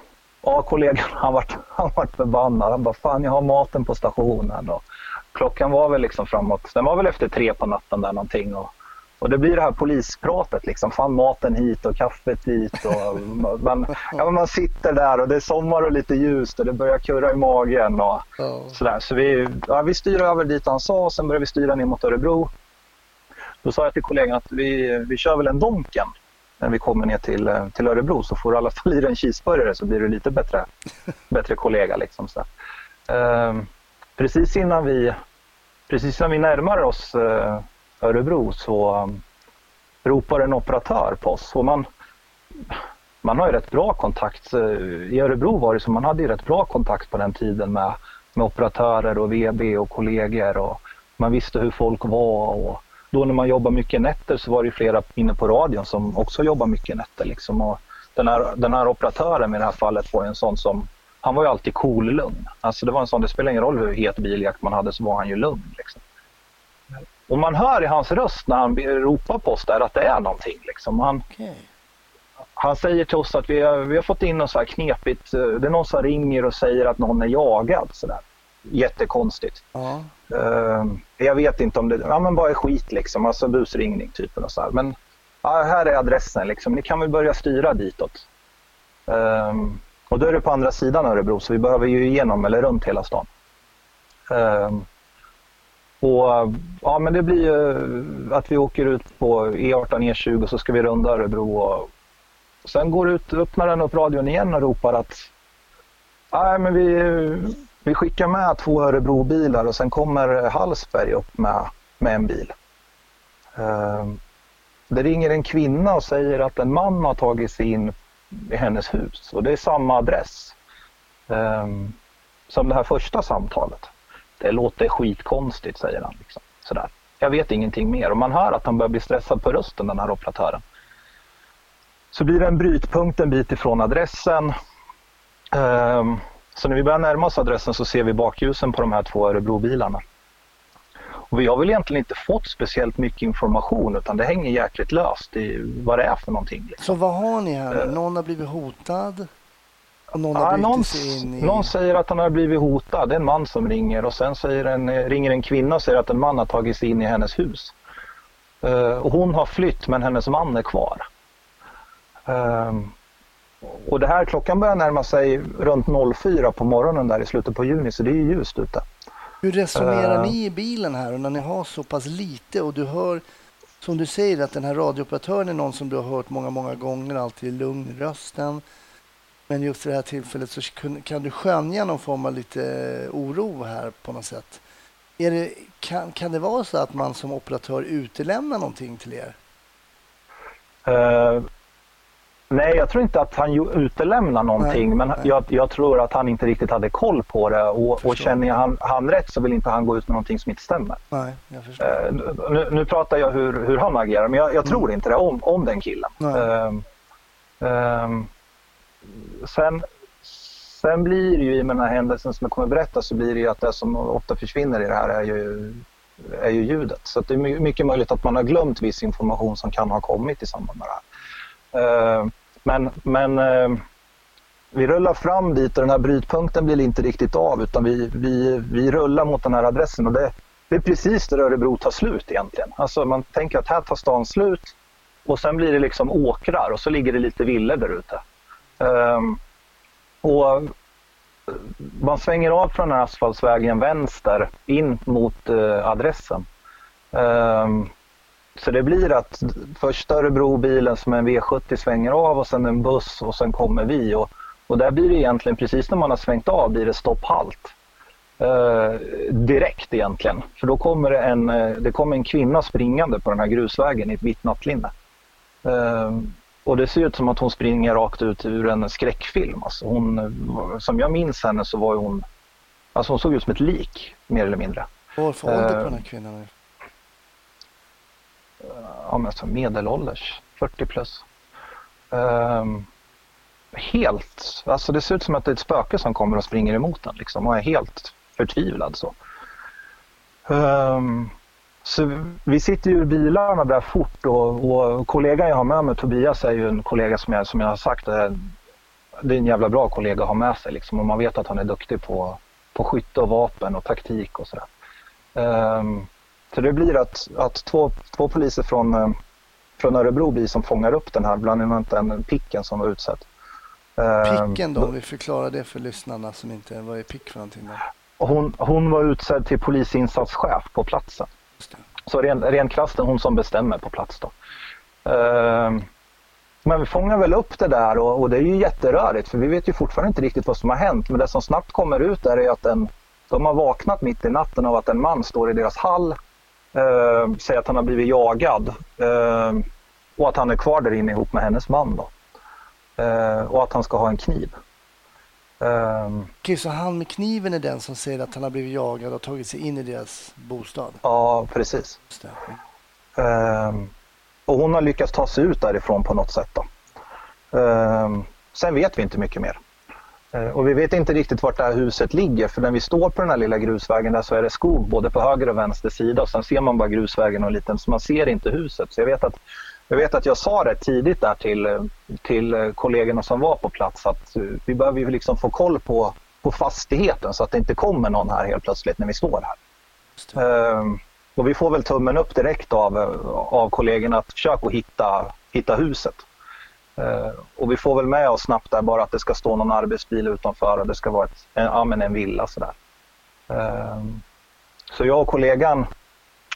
C: ja, kollegan han vart, han vart förbannad. Han bara, fan jag har maten på stationen. Och klockan var väl liksom framåt, den var väl efter tre på natten där någonting. Och, och det blir det här polispratet liksom, fan maten hit och kaffet dit. Och man, ja, man sitter där och det är sommar och lite ljust och det börjar kurra i magen. Och,
A: Ja.
C: sådär. Så vi, ja, vi styr över dit han sa och sen började vi styra ner mot Örebro. Då sa jag till kollegan att vi, vi kör väl en Donken när vi kommer ner till, eh, till Örebro så får du i alla fall i dig en cheeseburgare så blir du lite bättre, bättre kollega. Liksom, så. Ehm, precis, innan vi, precis innan vi närmar oss eh, Örebro så um, ropar en operatör på oss. Och man, man har ju rätt bra kontakt. Eh, I Örebro var det så man hade ju rätt bra kontakt på den tiden med, med operatörer och VB och kollegor och man visste hur folk var. Och då när man jobbade mycket nätter så var det flera inne på radion som också jobbade mycket nätter. Liksom. Och den, här, den här operatören i det här fallet var en sån som, han var ju alltid cool lugn. Alltså det var en sån, det spelar ingen roll hur het biljakt man hade så var han ju lugn. Liksom. Och man hör i hans röst när han ropar på oss där att det är någonting. Liksom. Han,
A: Okej.
C: han säger till oss att vi har, vi har fått in något så här knepigt. eh, Det är någon som ringer och säger att någon är jagad. Så där. Jättekonstigt.
A: Ja.
C: Eh, jag vet inte om det ja, men bara skit liksom, alltså busringning typ. Och så här. Men ja, här är adressen liksom, ni kan väl börja styra ditåt. Eh, och då är det på andra sidan Örebro så vi behöver ju igenom eller runt hela stan. Eh, och ja men det blir ju eh, att vi åker ut på E18, E20 och så ska vi runda Örebro och sen går ut, öppnar den upp radion igen och ropar att Nej, men vi, vi skickar med två Örebrobilar och sen kommer Hallsberg upp med, med en bil. Ehm, det ringer en kvinna och säger att en man har tagit sig in i hennes hus och det är samma adress ehm, som det här första samtalet. Det låter skitkonstigt, säger han. Liksom. Sådär. Jag vet ingenting mer och man hör att han börjar bli stressad på rösten, den här operatören. Så blir det en brytpunkt en bit ifrån adressen. Ehm, Så när vi börjar närma oss adressen så ser vi bakljusen på de här två Örebrobilarna. Och vi har väl egentligen inte fått speciellt mycket information utan det hänger jäkligt löst i vad det är för någonting. Liksom.
A: Så vad har ni här? Någon har blivit hotad? Och någon brutit
C: någon,
A: i...
C: någon säger att han har blivit hotad, det är en man som ringer och sen säger en, ringer en kvinna och säger att en man har tagit sig in i hennes hus. Eh, och hon har flytt men hennes man är kvar. Ehm, och det här klockan börjar närma sig runt 04 på morgonen där i slutet på juni så det är ju ljust ute.
A: Hur resonerar
C: Eh.
A: ni i bilen här och när ni har så pass lite och du hör som du säger att den här radiooperatören är någon som du har hört många, många gånger, alltid lugn i rösten. Men just i det här tillfället så kan du skönja någon form av lite oro här på något sätt. Det, kan, kan det vara så att man som operatör utelämnar någonting till er?
C: Eh, nej, jag tror inte att han utelämnar någonting,
A: Nej,
C: men
A: nej.
C: Jag, jag tror att han inte riktigt hade koll på det och, och känner jag han, han rätt så vill inte han gå ut med någonting som inte stämmer.
A: Nej, jag förstår.
C: Eh, nu, nu pratar jag hur, hur han agerar, men jag, jag tror inte det om, om den killen.
A: Mm.
C: Sen, sen blir det ju i med den här händelsen som jag kommer berätta så blir det ju att det som ofta försvinner i det här är ju, är ju ljudet. Så att det är mycket möjligt att man har glömt viss information som kan ha kommit i samband med det här. Eh, men men eh, vi rullar fram dit och den här brytpunkten blir inte riktigt av utan vi, vi, vi rullar mot den här adressen och det, det är precis där Örebro tar slut egentligen. Alltså man tänker att här tar stan slut och sen blir det liksom åkrar och så ligger det lite villor där ute. Ehm, och man svänger av från den här asfaltsvägen vänster in mot eh, adressen. Ehm, så det blir att först Örebrobilen som är en V70 svänger av och sen en buss och sen kommer vi. Och, och där blir det egentligen precis när man har svängt av blir det stopphalt. Eh, direkt egentligen. För då kommer det en, eh, det kommer en kvinna springande på den här grusvägen i ett vitt nattlinne. Eh, och det ser ut som att hon springer rakt ut ur en skräckfilm. Alltså hon, eh, som jag minns henne så var hon, alltså hon såg ut som ett lik mer eller mindre.
A: Vad var för ålder på
C: eh,
A: den här kvinnan?
C: ja, men så medelålders, 40 plus. Ehm, helt, alltså det ser ut som att det är ett spöke som kommer och springer emot den liksom, och är helt förtvivlad. Så. Ehm, så vi sitter ju i bilarna där fort och, och kollegan jag har med mig, Tobias, är ju en kollega som jag, som jag har sagt är, det är en jävla bra kollega att ha med sig liksom, och man vet att han är duktig på, på skytte och vapen och taktik och sådär. Ehm, så det blir att, att två, två poliser från, eh, från Örebro blir som fångar upp den här, bland annat den picken som var utsedd. Ehm,
A: Picken då, om vi förklarar det för lyssnarna som inte... Vad är pick för någonting? Då?
C: Hon, hon var utsedd till polisinsatschef på platsen. Så ren, ren krasst är hon som bestämmer på plats då. Ehm, men vi fångar väl upp det där och, och det är ju jätterörigt för vi vet ju fortfarande inte riktigt vad som har hänt. Men det som snabbt kommer ut är att en, de har vaknat mitt i natten av att en man står i deras hall, eh, säger att han har blivit jagad eh, och att han är kvar där inne ihop med hennes man. Då. Eh, och att han ska ha en kniv. Ehm,
A: Okej, så han med kniven är den som säger att han har blivit jagad och tagit sig in i deras bostad?
C: ja, precis. Ehm, och hon har lyckats ta sig ut därifrån på något sätt. Då. Ehm, sen vet vi inte mycket mer. Ehm, och vi vet inte riktigt vart det här huset ligger för när vi står på den här lilla grusvägen där så är det skog både på höger och vänster sida och sen ser man bara grusvägen och liten så man ser inte huset. Så jag vet att jag vet att jag sa det tidigt där till, till kollegorna som var på plats att vi behöver ju liksom få koll på, på fastigheten så att det inte kommer någon här helt plötsligt när vi står här. Ehm, och vi får väl tummen upp direkt av, av kollegorna att försöka hitta, hitta huset. Ehm, och vi får väl med oss snabbt där bara att det ska stå någon arbetsbil utanför och det ska vara ett, en, en villa sådär. Ehm, så jag och kollegan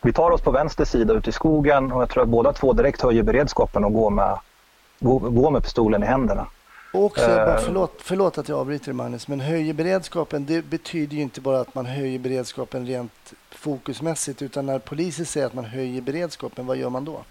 C: vi tar oss på vänster sida ut i skogen och jag tror att båda två direkt höjer beredskapen och går med, går, med pistolen i händerna.
A: Och också, bara eh. förlåt, förlåt att jag avbryter Magnus, men höjer beredskapen, det betyder ju inte bara att man höjer beredskapen rent fokusmässigt, utan när polisen säger att man höjer beredskapen, vad gör man då?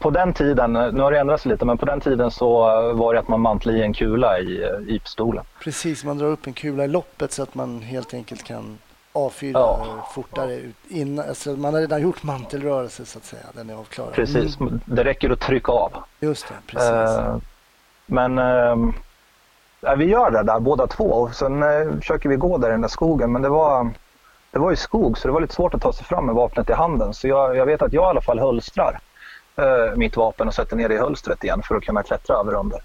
C: På den tiden, nu har det ändrats lite, men på den tiden så var det att man mantlade i en kula i, i pistolen.
A: Precis, man drar upp en kula i loppet så att man helt enkelt kan avfyra ja. fortare. Ut innan, alltså man har redan gjort mantelrörelse så att säga. Den är avklarad.
C: Precis, mm. det räcker att trycka av.
A: Just det, precis. Uh,
C: men uh, vi gör det där båda två och sen uh, försöker vi gå där i den där skogen. Men det var, det var ju skog så det var lite svårt att ta sig fram med vapnet i handen. Så jag, jag vet att jag i alla fall hölstrar uh, mitt vapen och sätter ner det i hölstret igen för att kunna klättra över under.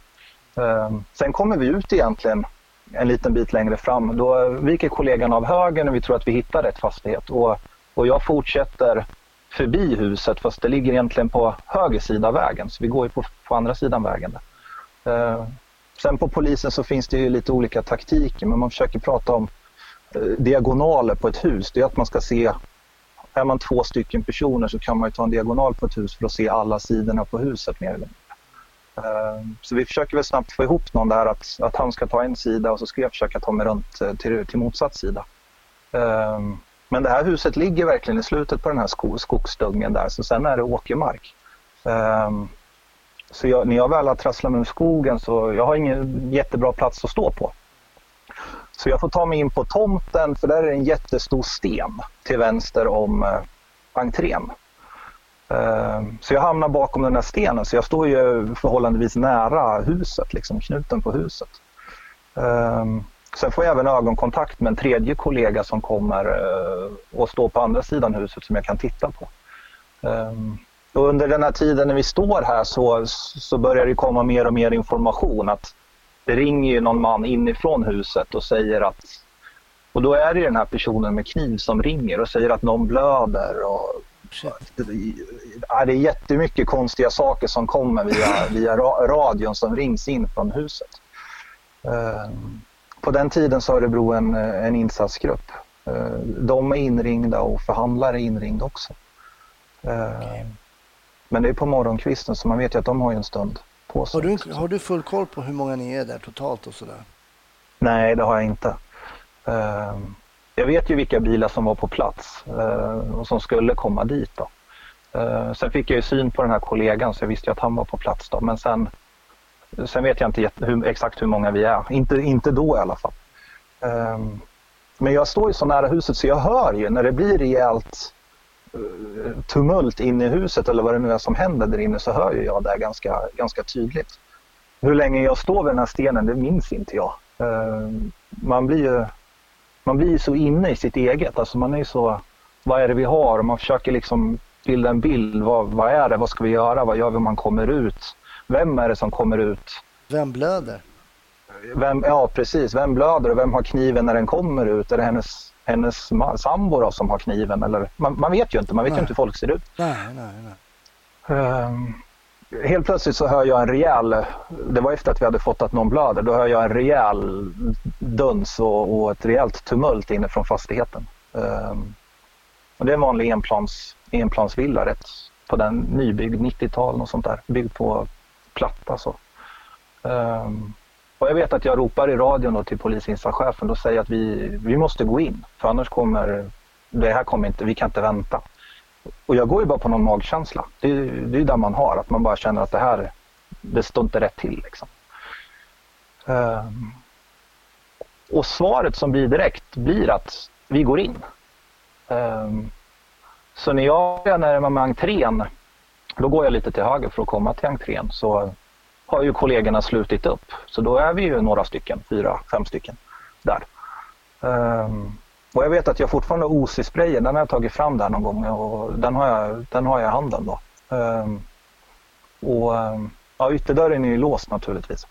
C: sen kommer vi ut egentligen en liten bit längre fram. Då viker kollegan av höger när vi tror att vi hittar rätt fastighet och, och jag fortsätter förbi huset fast det ligger egentligen på höger sida av vägen så vi går ju på, på andra sidan vägen. Eh, sen på polisen så finns det ju lite olika taktiker men man försöker prata om eh, diagonaler på ett hus. Det är att man ska se, är man två stycken personer så kan man ju ta en diagonal på ett hus för att se alla sidorna på huset mer eller mindre. Ehm, så vi försöker väl snabbt få ihop någon där att, att han ska ta en sida och så ska jag försöka ta mig runt eh, till, till motsatt sida. Ehm, men det här huset ligger verkligen i slutet på den här skogsdungen där så sen är det åkermark. Ehm, så jag, när jag väl har trasslat mig ur skogen så jag har ingen jättebra plats att stå på. Så jag får ta mig in på tomten för där är en jättestor sten till vänster om eh, entrén. Ehm, så jag hamnar bakom den där stenen så jag står ju förhållandevis nära huset, liksom knuten på huset. Ehm, sen får jag även ögonkontakt med en tredje kollega som kommer eh, och står på andra sidan huset som jag kan titta på. Ehm, och under den här tiden när vi står här så, så börjar det komma mer och mer information. att Det ringer ju någon man inifrån huset och säger att och då är det den här personen med kniv som ringer och säger att någon blöder och Ja, det är jättemycket konstiga saker som kommer via, via radion som rings in från huset. Ehm, på den tiden så har Örebro en, en insatsgrupp. Ehm, de är inringda och förhandlare är inringda också. Ehm, okay. Men det är på morgonkvisten så man vet ju att de har en stund på sig.
A: Har du, har du full koll på hur många ni är där totalt och sådär?
C: Nej, det har jag inte. Jag vet ju vilka bilar som var på plats eh, och som skulle komma dit. Då. Eh, sen fick jag ju syn på den här kollegan så jag visste att han var på plats. Då. Men sen, sen vet jag inte hur, exakt hur många vi är. Inte, inte då i alla fall. Ehm, men jag står ju så nära huset så jag hör ju när det blir rejält eh, tumult inne i huset eller vad det nu är som händer där inne så hör ju jag det ganska, ganska tydligt. Hur länge jag står vid den här stenen det minns inte jag. Ehm, man blir ju man blir så inne i sitt eget. Alltså man är så, vad är det vi har? Och man försöker liksom bilda en bild. Vad, vad är det? Vad ska vi göra? Vad gör vi om man kommer ut? Vem är det som kommer ut?
A: Vem blöder?
C: Vem, ja, precis. Vem blöder och vem har kniven när den kommer ut? Är det hennes, hennes sambo som har kniven? Eller, man, man vet ju inte. Man vet nej. ju inte hur folk ser ut.
A: Nej, nej, nej.
C: Um, helt plötsligt så hör jag en rejäl, det var efter att vi hade fått att någon blöder, då hör jag en rejäl duns och, och ett rejält tumult inne från fastigheten. Um, och det är en vanlig enplans, enplansvilla rätt på den nybyggd 90-tal och sånt där, byggd på platta så. Alltså. Um, ehm, och jag vet att jag ropar i radion då till polisinsatschefen och säger att vi, vi måste gå in för annars kommer det här kommer inte, vi kan inte vänta. Och jag går ju bara på någon magkänsla. Det, är, det är där man har, att man bara känner att det här, det står inte rätt till. Liksom. Um, och svaret som blir direkt blir att vi går in. Um, så när jag närmar mig entrén, då går jag lite till höger för att komma till entrén. Så har ju kollegorna slutit upp. Så då är vi ju några stycken, fyra, fem stycken där. Um, och jag vet att jag fortfarande har OC-sprayen, den har jag tagit fram där någon gång och den har jag, den har jag i handen då. Um, och eh, ja, ytterdörren är ju låst naturligtvis.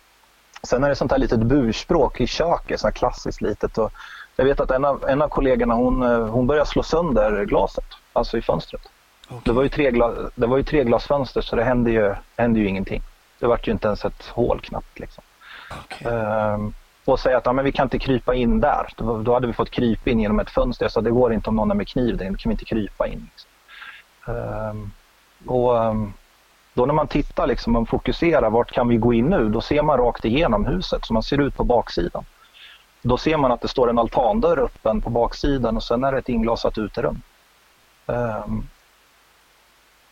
C: Sen är det sånt här litet burspråk i köket, sånt här klassiskt litet. Och jag vet att en av, en av kollegorna hon, eh, hon började slå sönder glaset, alltså i fönstret.
A: Okej.
C: Det var ju tre, glas, det var ju tre glasfönster så det hände ju, hände ju ingenting. Det var ju inte ens ett hål knappt. Liksom.
A: Okej.
C: Ehm, och säga att ja, men vi kan inte krypa in där. Då, då hade vi fått krypa in genom ett fönster. Jag sa det går inte om någon är med kniv där inne, kan vi inte krypa in. Liksom. Ehm, och ehm, då när man tittar liksom, och fokuserar, vart kan vi gå in nu? Då ser man rakt igenom huset, så man ser ut på baksidan. Då ser man att det står en altandörr öppen på baksidan och sen är det ett inglasat uterum. Ehm,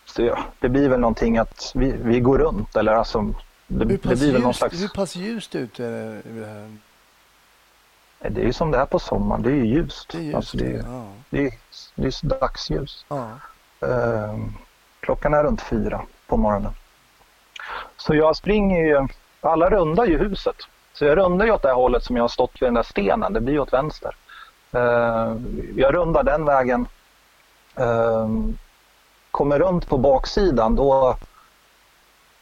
C: så ja, det blir väl någonting att vi, vi går runt eller alltså det,
A: Hur
C: det
A: pass,
C: blir väl någon
A: ljust,
C: slags...
A: hur pass ljust ute är det det
C: är ju som det är på sommaren, det är ju ljust.
A: Det är ljust.
C: Alltså det, är,
A: ja.
C: det, är, det är dagsljus.
A: Ja.
C: Ehm, klockan är runt fyra på morgonen. Så jag springer ju, alla rundar ju huset. Så jag rundar ju åt det här hållet som jag har stått vid den där stenen, det blir åt vänster. Ehm, jag rundar den vägen. Ehm, kommer runt på baksidan, då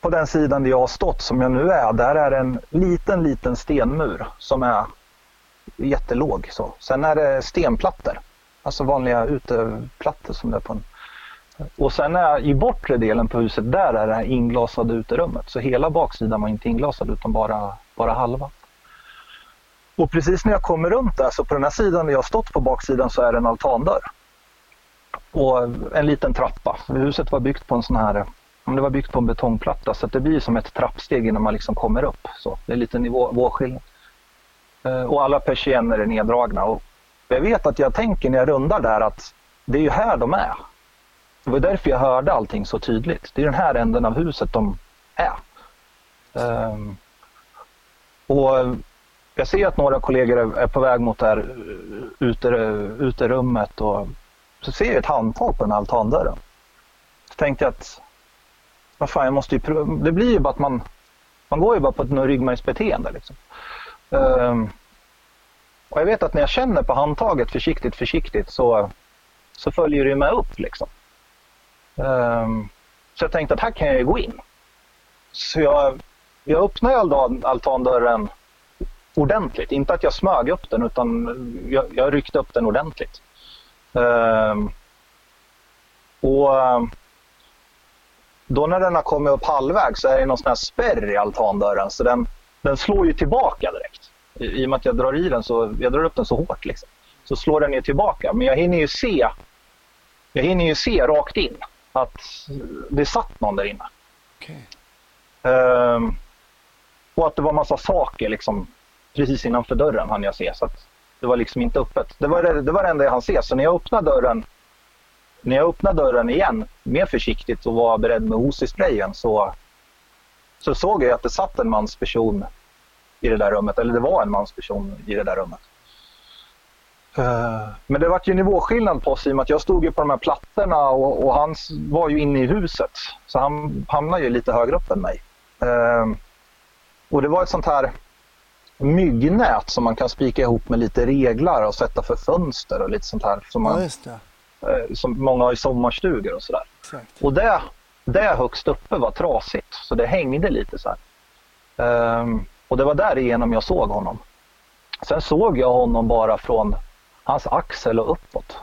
C: på den sidan där jag har stått som jag nu är, där är en liten, liten stenmur som är jättelåg. Så. Sen är det stenplattor, alltså vanliga uteplattor som det är på en och sen är i bortre delen på huset, där är det här inglasade uterummet. Så hela baksidan var inte inglasad utan bara, bara halva. Och precis när jag kommer runt där, så på den här sidan där jag har stått på baksidan så är det en altandörr. Och en liten trappa. Huset var byggt på en sån här, det var byggt på en betongplatta så att det blir som ett trappsteg innan man liksom kommer upp. Så det är lite nivåskillnad. Eh, och alla persienner är neddragna. Och jag vet att jag tänker när jag rundar där att det är ju här de är. Det var därför jag hörde allting så tydligt. Det är den här änden av huset de är. Um, och jag ser att några kollegor är, på väg mot det här eh, ute, uterummet och så ser jag ett handtag på den här altandörren. Så tänkte jag att vad fan, jag måste ju pröva. Det blir ju bara att man, man går ju bara på ett ryggmärgsbeteende. Liksom. Um, och jag vet att när jag känner på handtaget försiktigt, försiktigt så, så följer det med upp. Liksom. Um, så jag tänkte att här kan jag ju gå in. Så jag, jag öppnade altandörren ordentligt. Inte att jag smög upp den utan jag, jag ryckte upp den ordentligt. Um, och då när den har kommit upp halvvägs så är det någon sån här spärr i altandörren så den, den slår ju tillbaka direkt. I, I och med att jag drar i den så, jag drar upp den så hårt liksom. Så slår den ju tillbaka. Men jag hinner ju se, jag hinner ju se rakt in att det satt någon där inne.
A: Okej.
C: Ehm, och att det var massa saker liksom precis innanför dörren hann jag se. Så att det var liksom inte öppet. Det var det, det var det enda jag hann se. Så när jag öppnade dörren när jag öppnade dörren igen mer försiktigt och var beredd med OC-sprayen så, så såg jag att det satt en mansperson i det där rummet. Eller det var en mansperson i det där rummet. Eh, Men det var ju nivåskillnad på oss i och med att jag stod ju på de här plattorna och, och han var ju inne i huset. Så han hamnade ju lite högre upp än mig. Eh, Och det var ett sånt här myggnät som man kan spika ihop med lite reglar och sätta för fönster och lite sånt här som,
A: Ja,
C: man,
A: det.
C: eh, som många har i sommarstugor och sådär. Och det, det högst uppe var trasigt så det hängde lite så här. Ehm, och det var därigenom jag såg honom. Sen såg jag honom bara från hans axel och uppåt.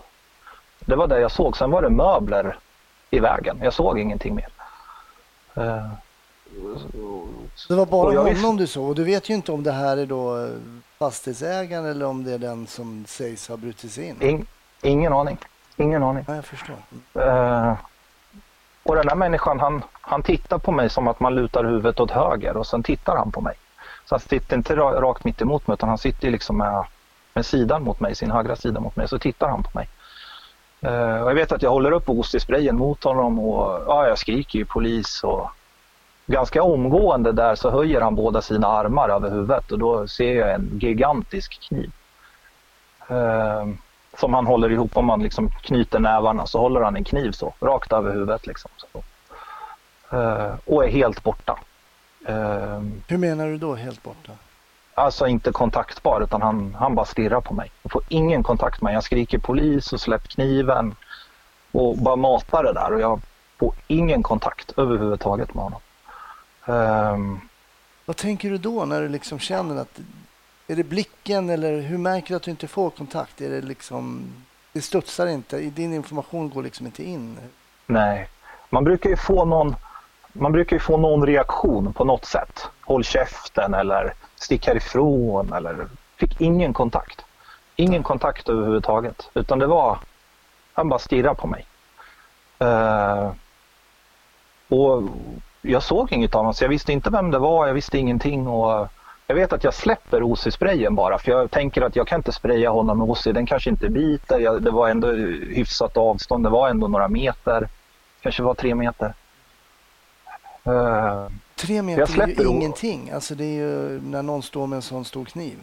C: Det var det jag såg. Sen var det möbler i vägen. Jag såg ingenting mer. Ehm,
A: Det var bara honom
C: visste-
A: du såg och du vet ju inte om det här är då eh, fastighetsägaren eller om det är den som sägs ha brutit sig in.
C: ing, ingen aning. Ingen aning.
A: Ja, jag förstår.
C: Eh, och den där människan han, han tittar på mig som att man lutar huvudet åt höger och sen tittar han på mig. Så han sitter inte rakt mitt emot mig utan han sitter liksom med, med sidan mot mig, sin högra sida mot mig, så tittar han på mig. Uh, och jag vet att jag håller upp OC-sprayen mot honom och ja, jag skriker ju polis och ganska omgående där så höjer han båda sina armar över huvudet och då ser jag en gigantisk kniv. Uh, som han håller ihop om man liksom knyter nävarna så håller han en kniv så rakt över huvudet liksom. Så. Eh, och är helt borta. Eh,
A: Hur menar du då helt borta?
C: alltså inte kontaktbar utan han, han bara stirrar på mig. Jag får ingen kontakt med mig. Jag skriker polis och släpp kniven och bara matar det där och jag får ingen kontakt överhuvudtaget med honom. Ehm,
A: Vad tänker du då när du liksom känner att... Är det blicken eller hur märker du att du inte får kontakt? Är det liksom... Det studsar inte, din information går liksom inte in.
C: nej, man brukar ju få någon man brukar ju få någon reaktion på något sätt. Håll käften eller stick härifrån eller fick ingen kontakt. Ingen kontakt överhuvudtaget utan det var han bara stirrade på mig. Uh, och jag såg inget av honom så jag visste inte vem det var, jag visste ingenting och jag vet att jag släpper OC-sprayen bara för jag tänker att jag kan inte spraya honom med OC, den kanske inte biter. Jag, det var ändå hyfsat avstånd, det var ändå några meter, kanske var tre meter. Eh,
A: Tre
C: Jag
A: meter är ju ingenting. Alltså det är ju när någon står med en sån stor kniv.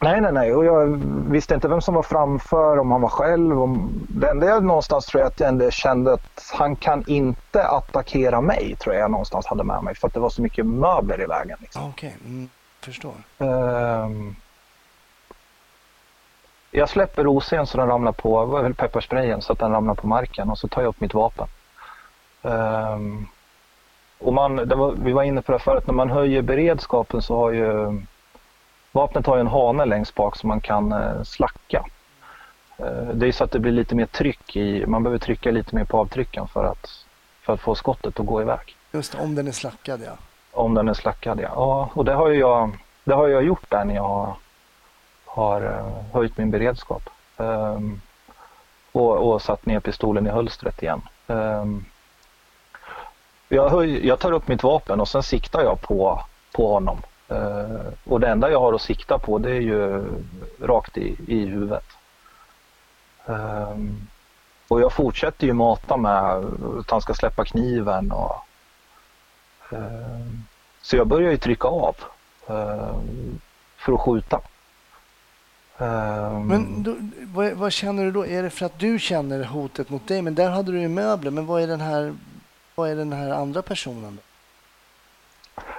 C: Nej, nej, nej. Och jag visste inte vem som var framför, om han var själv. Om... Det enda jag någonstans tror jag att jag ändå kände att han kan inte attackera mig, tror jag jag någonstans hade med mig. För att det var så mycket möbler i vägen. Liksom.
A: Ja, Okej, mm, förstår.
C: Ehm, Jag släpper OC'n så den ramlar på, väl pepparsprayen, så att den ramlar på marken och så tar jag upp mitt vapen. Ehm, och man, det var, vi var inne på det förut, när man höjer beredskapen så har ju vapnet har ju en hane längst bak som man kan eh, slacka. Eh, det är så att det blir lite mer tryck i, man behöver trycka lite mer på avtrycken för att, för att få skottet att gå iväg.
A: Just om den är slackad ja.
C: Om den är slackad, ja. ja och det har ju jag, det har jag gjort där när jag har, har höjt min beredskap. Um, och, och satt ner pistolen i hölstret igen. Um, jag, höj, jag tar upp mitt vapen och sen siktar jag på, på honom. Uh, och det enda jag har att sikta på det är ju rakt i, i huvudet. Um, och jag fortsätter ju mata med att han ska släppa kniven och um, så jag börjar ju trycka av ehm, för att skjuta. Ehm,
A: Men då, vad, vad känner du då? Är det för att du känner hotet mot dig? Men där hade du ju möbler. Men vad är den här, vad är den här andra personen? Då?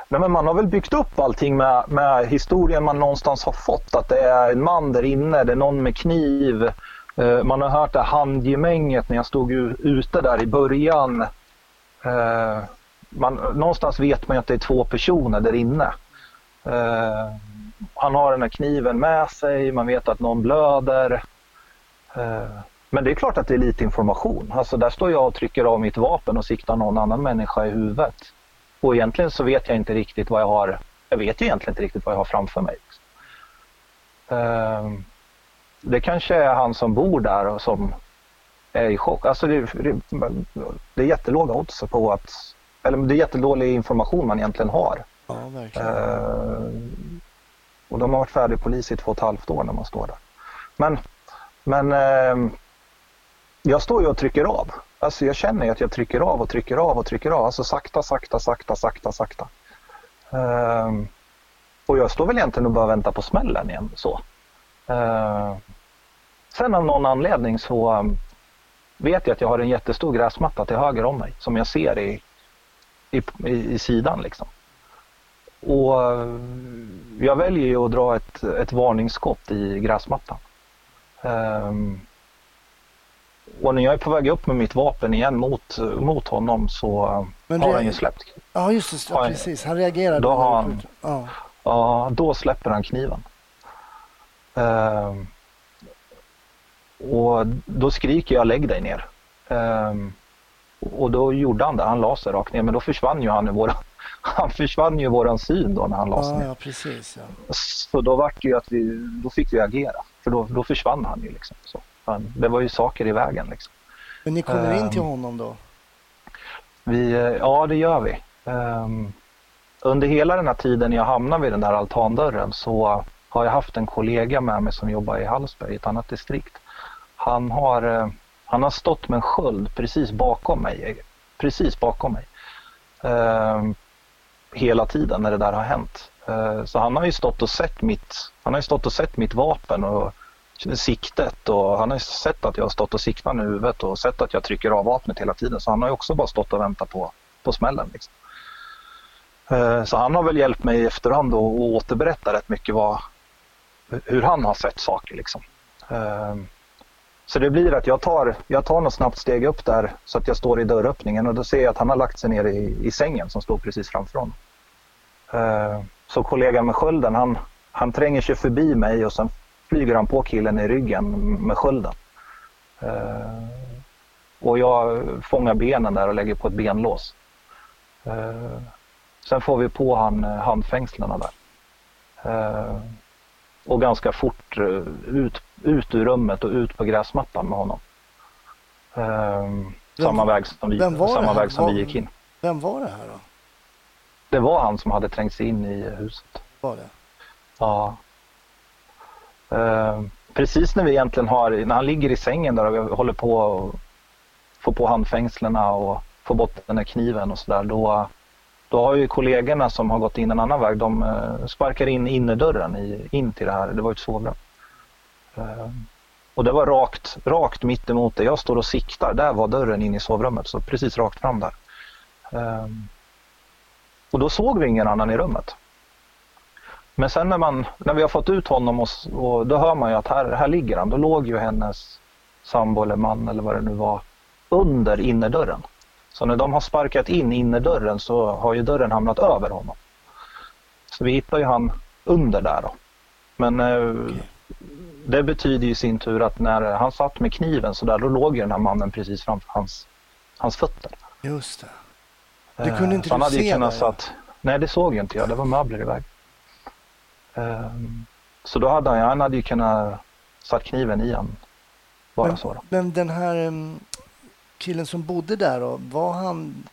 C: Nej, men man har väl byggt upp allting med, med historien man någonstans har fått. Att det är en man där inne, det är någon med kniv. Eh, man har hört det handgemänget när jag stod ute där i början. Man, någonstans vet man ju att det är två personer där inne. Eh, han har den här kniven med sig, man vet att någon blöder. Eh, men det är klart att det är lite information. Alltså där står jag och trycker av mitt vapen och siktar någon annan människa i huvudet. Och egentligen så vet jag inte riktigt vad jag har. Jag vet ju egentligen inte riktigt vad jag har framför mig. Eh, Det kanske är han som bor där och som är i chock. Alltså det, det, det är jättelåga odds på att, eller det är jättedålig information man egentligen har.
A: Ja, verkligen.
C: Ehm, Och de har varit färdig polis i två och ett halvt år när man står där. Men, men ehm, jag står ju och trycker av. Alltså jag känner ju att jag trycker av och trycker av och trycker av. Alltså sakta, sakta, sakta, sakta, sakta. Ehm, och jag står väl egentligen och bara väntar på smällen igen. Så. Ehm, sen av någon anledning så um, vet jag att jag har en jättestor gräsmatta till höger om mig som jag ser i, i, i, i sidan. Liksom. Och eh, jag väljer ju att dra ett, ett varningsskott i gräsmattan. Ehm, och när jag är på väg upp med mitt vapen igen mot, mot honom så
A: Men
C: har han ju släppt.
A: Ja, just det. Ja, precis. Han reagerade.
C: Då han-.
A: Ja.
C: Ja, då släpper han kniven. Ehm, och då skriker jag lägg dig ner. Ehm, och då gjorde han det, han la sig rakt ner men då försvann ju han i våra, han försvann ju våran syn då när han la sig
A: Ja,
C: ner.
A: ja, precis. Ja.
C: Så då vart det ju att vi, då fick vi agera. För då, då försvann han ju liksom. Så. Han, det var ju saker i vägen liksom.
A: Men ni kommer in till
C: Ehm.
A: honom då?
C: Vi, eh, ja, det gör vi. Ehm, under hela den här tiden jag hamnade vid den där altandörren så har jag haft en kollega med mig som jobbar i Hallsberg, i ett annat distrikt. Han har, eh, han har stått med en sköld precis bakom mig. Precis bakom mig. Eh, hela tiden när det där har hänt. Eh, så han har ju stått och sett mitt, han har ju stått och sett mitt vapen och siktet och han har ju sett att jag har stått och siktat med huvudet och sett att jag trycker av vapnet hela tiden. Så han har ju också bara stått och väntat på, på smällen. Liksom. Eh, Så han har väl hjälpt mig i efterhand och återberätta rätt mycket vad, hur han har sett saker. Liksom. Ehm, så det blir att jag tar, jag tar något snabbt steg upp där så att jag står i dörröppningen och då ser jag att han har lagt sig ner i, i sängen som står precis framför honom. Uh, eh, så kollegan med skölden han, han tränger sig förbi mig och sen flyger han på killen i ryggen med skölden. Uh, och jag fångar benen där och lägger på ett benlås. Uh, sen får vi på han handfängslena där. Och ganska fort ut, ut ur rummet och ut på gräsmattan med honom. samma väg som, vi, samma väg som vi gick in.
A: Vem var det här då?
C: Det var han som hade trängt sig in i huset.
A: Var det?
C: Ja. Eh, precis när vi egentligen har, när han ligger i sängen där och vi håller på att få på handfängslena och få bort den där kniven och sådär. Då, då har ju kollegorna som har gått in en annan väg, de eh, sparkar in innerdörren i, in till det här. Det var ett sovrum. Ehm, och det var rakt, rakt mitt emot det. Jag står och siktar. Där var dörren in i sovrummet, så precis rakt fram där. Ehm, och då såg vi ingen annan i rummet. Men sen när, man, när vi har fått ut honom och, och då hör man ju att här, här ligger han. Då låg ju hennes sambo eller man eller vad det nu var under innerdörren. Så när de har sparkat in innerdörren så har ju dörren hamnat över honom. Så vi hittar ju han under där då. Men eh, det betyder i sin tur att när han satt med kniven så där då låg ju den här mannen precis framför hans, hans fötter.
A: Just det. Du kunde inte
C: så han hade
A: se
C: kunnat
A: det?
C: satt, Nej, det såg inte jag. Det var möbler i väg. Um, så då hade han, han hade ju kunnat satt kniven i han. Bara
A: men,
C: så då.
A: Men den här killen som bodde där då, var han...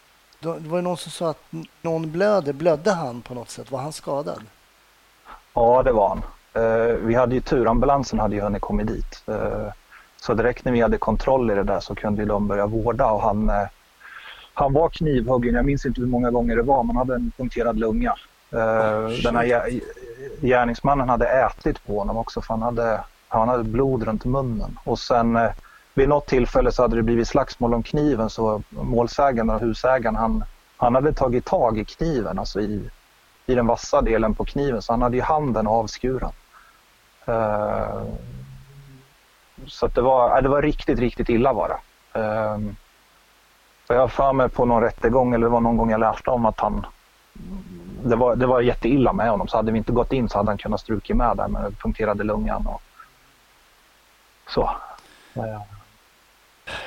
A: Då, det var ju någon som sa att någon blöder. Blödde han på något sätt? Var han skadad?
C: Ja, det var han. Uh, vi hade ju tur, ambulansen hade ju hunnit kommit dit. Uh, så direkt när vi hade kontroll i det där så kunde de börja vårda och han, uh, han var knivhuggen. Jag minns inte hur många gånger det var, men han hade en punkterad lunga. Oh, den här gärningsmannen hade ätit på honom också för han hade, han hade blod runt munnen. Och sen eh, vid något tillfälle så hade det blivit slagsmål om kniven så målsägaren och husägaren han, han hade tagit tag i kniven, alltså i, i den vassa delen på kniven så han hade ju handen avskuren. Eh, så det, var, det var riktigt, riktigt illa var det. Ehm, jag har för mig på någon rättegång eller det var någon gång jag läste om att han det var, det var jätteilla med honom. Så hade vi inte gått in så hade han kunnat struka med där med punkterade lungan och så. Ja.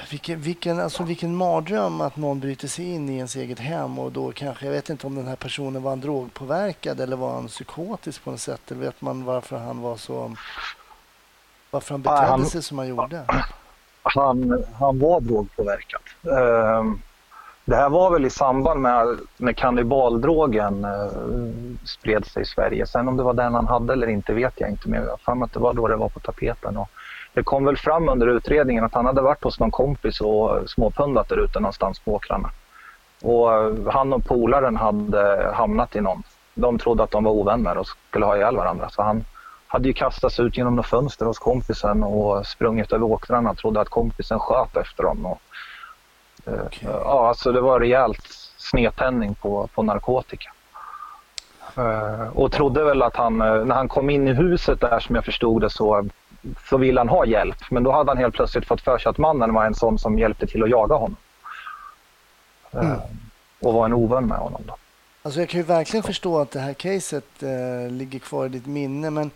A: Vilken, vilken, alltså vilken mardröm att någon bryter sig in i ens eget hem och då kanske, jag vet inte om den här personen var en drogpåverkad eller var han psykotisk på något sätt eller vet man varför han var så, varför han betedde han, sig som han gjorde?
C: Han, han var drogpåverkad. Um, det här var väl i samband med när kannibaldrogen eh, spred sig i Sverige. Sen om det var den han hade eller inte vet jag inte, men jag har att det var då det var på tapeten. Och det kom väl fram under utredningen att han hade varit hos någon kompis och småpundat där ute någonstans på åkrarna. Och han och polaren hade hamnat i någon. De trodde att de var ovänner och skulle ha ihjäl varandra. Så han hade ju kastats ut genom något fönster hos kompisen och sprungit över åkrarna. Trodde att kompisen sköt efter dem. Och Okay. Ja, alltså det var rejält snedtändning på, på narkotika. Uh, och trodde väl att han, när han kom in i huset där som jag förstod det så, så ville han ha hjälp. Men då hade han helt plötsligt fått för sig att mannen var en sån som hjälpte till att jaga honom. Mm. Och var en ovän med honom. Då.
A: Alltså jag kan ju verkligen förstå att det här caset ligger kvar i ditt minne. Men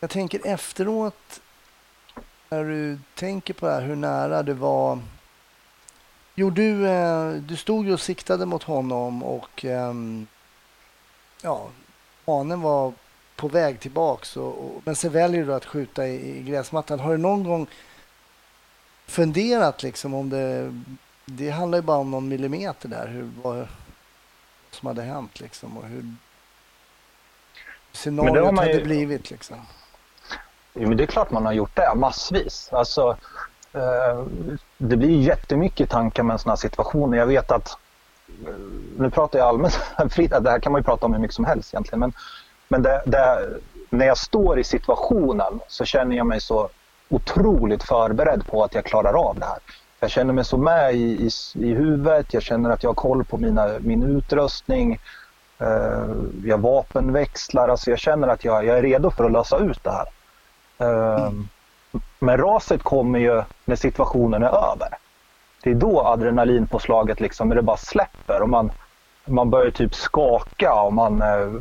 A: jag tänker efteråt, när du tänker på det här, hur nära du var Jo, du, eh, du stod ju och siktade mot honom och ehm, ja, hanen var på väg tillbaks. Och, och, men sen väljer du att skjuta i, i gräsmattan. Har du någon gång funderat liksom om det... Det handlar ju bara om någon millimeter där, hur, vad som hade hänt liksom och hur scenariot hade ju... blivit liksom.
C: Jo, men det är klart man har gjort det, massvis. Alltså, Eh, det blir jättemycket tankar med en sån här situation. Jag vet att, eh, nu pratar jag allmänt fritt, det här kan man ju prata om hur mycket som helst egentligen, men, men det, det, när jag står i situationen så känner jag mig så otroligt förberedd på att jag klarar av det här. Jag känner mig så med i, i, i huvudet, jag känner att jag har koll på mina, min utrustning, eh, jag vapenväxlar, alltså jag känner att jag, jag är redo för att lösa ut det här. Eh, mm. Men raset kommer ju när situationen är över. Det är då adrenalinpåslaget liksom, när det bara släpper och man, man börjar typ skaka och man... Eh,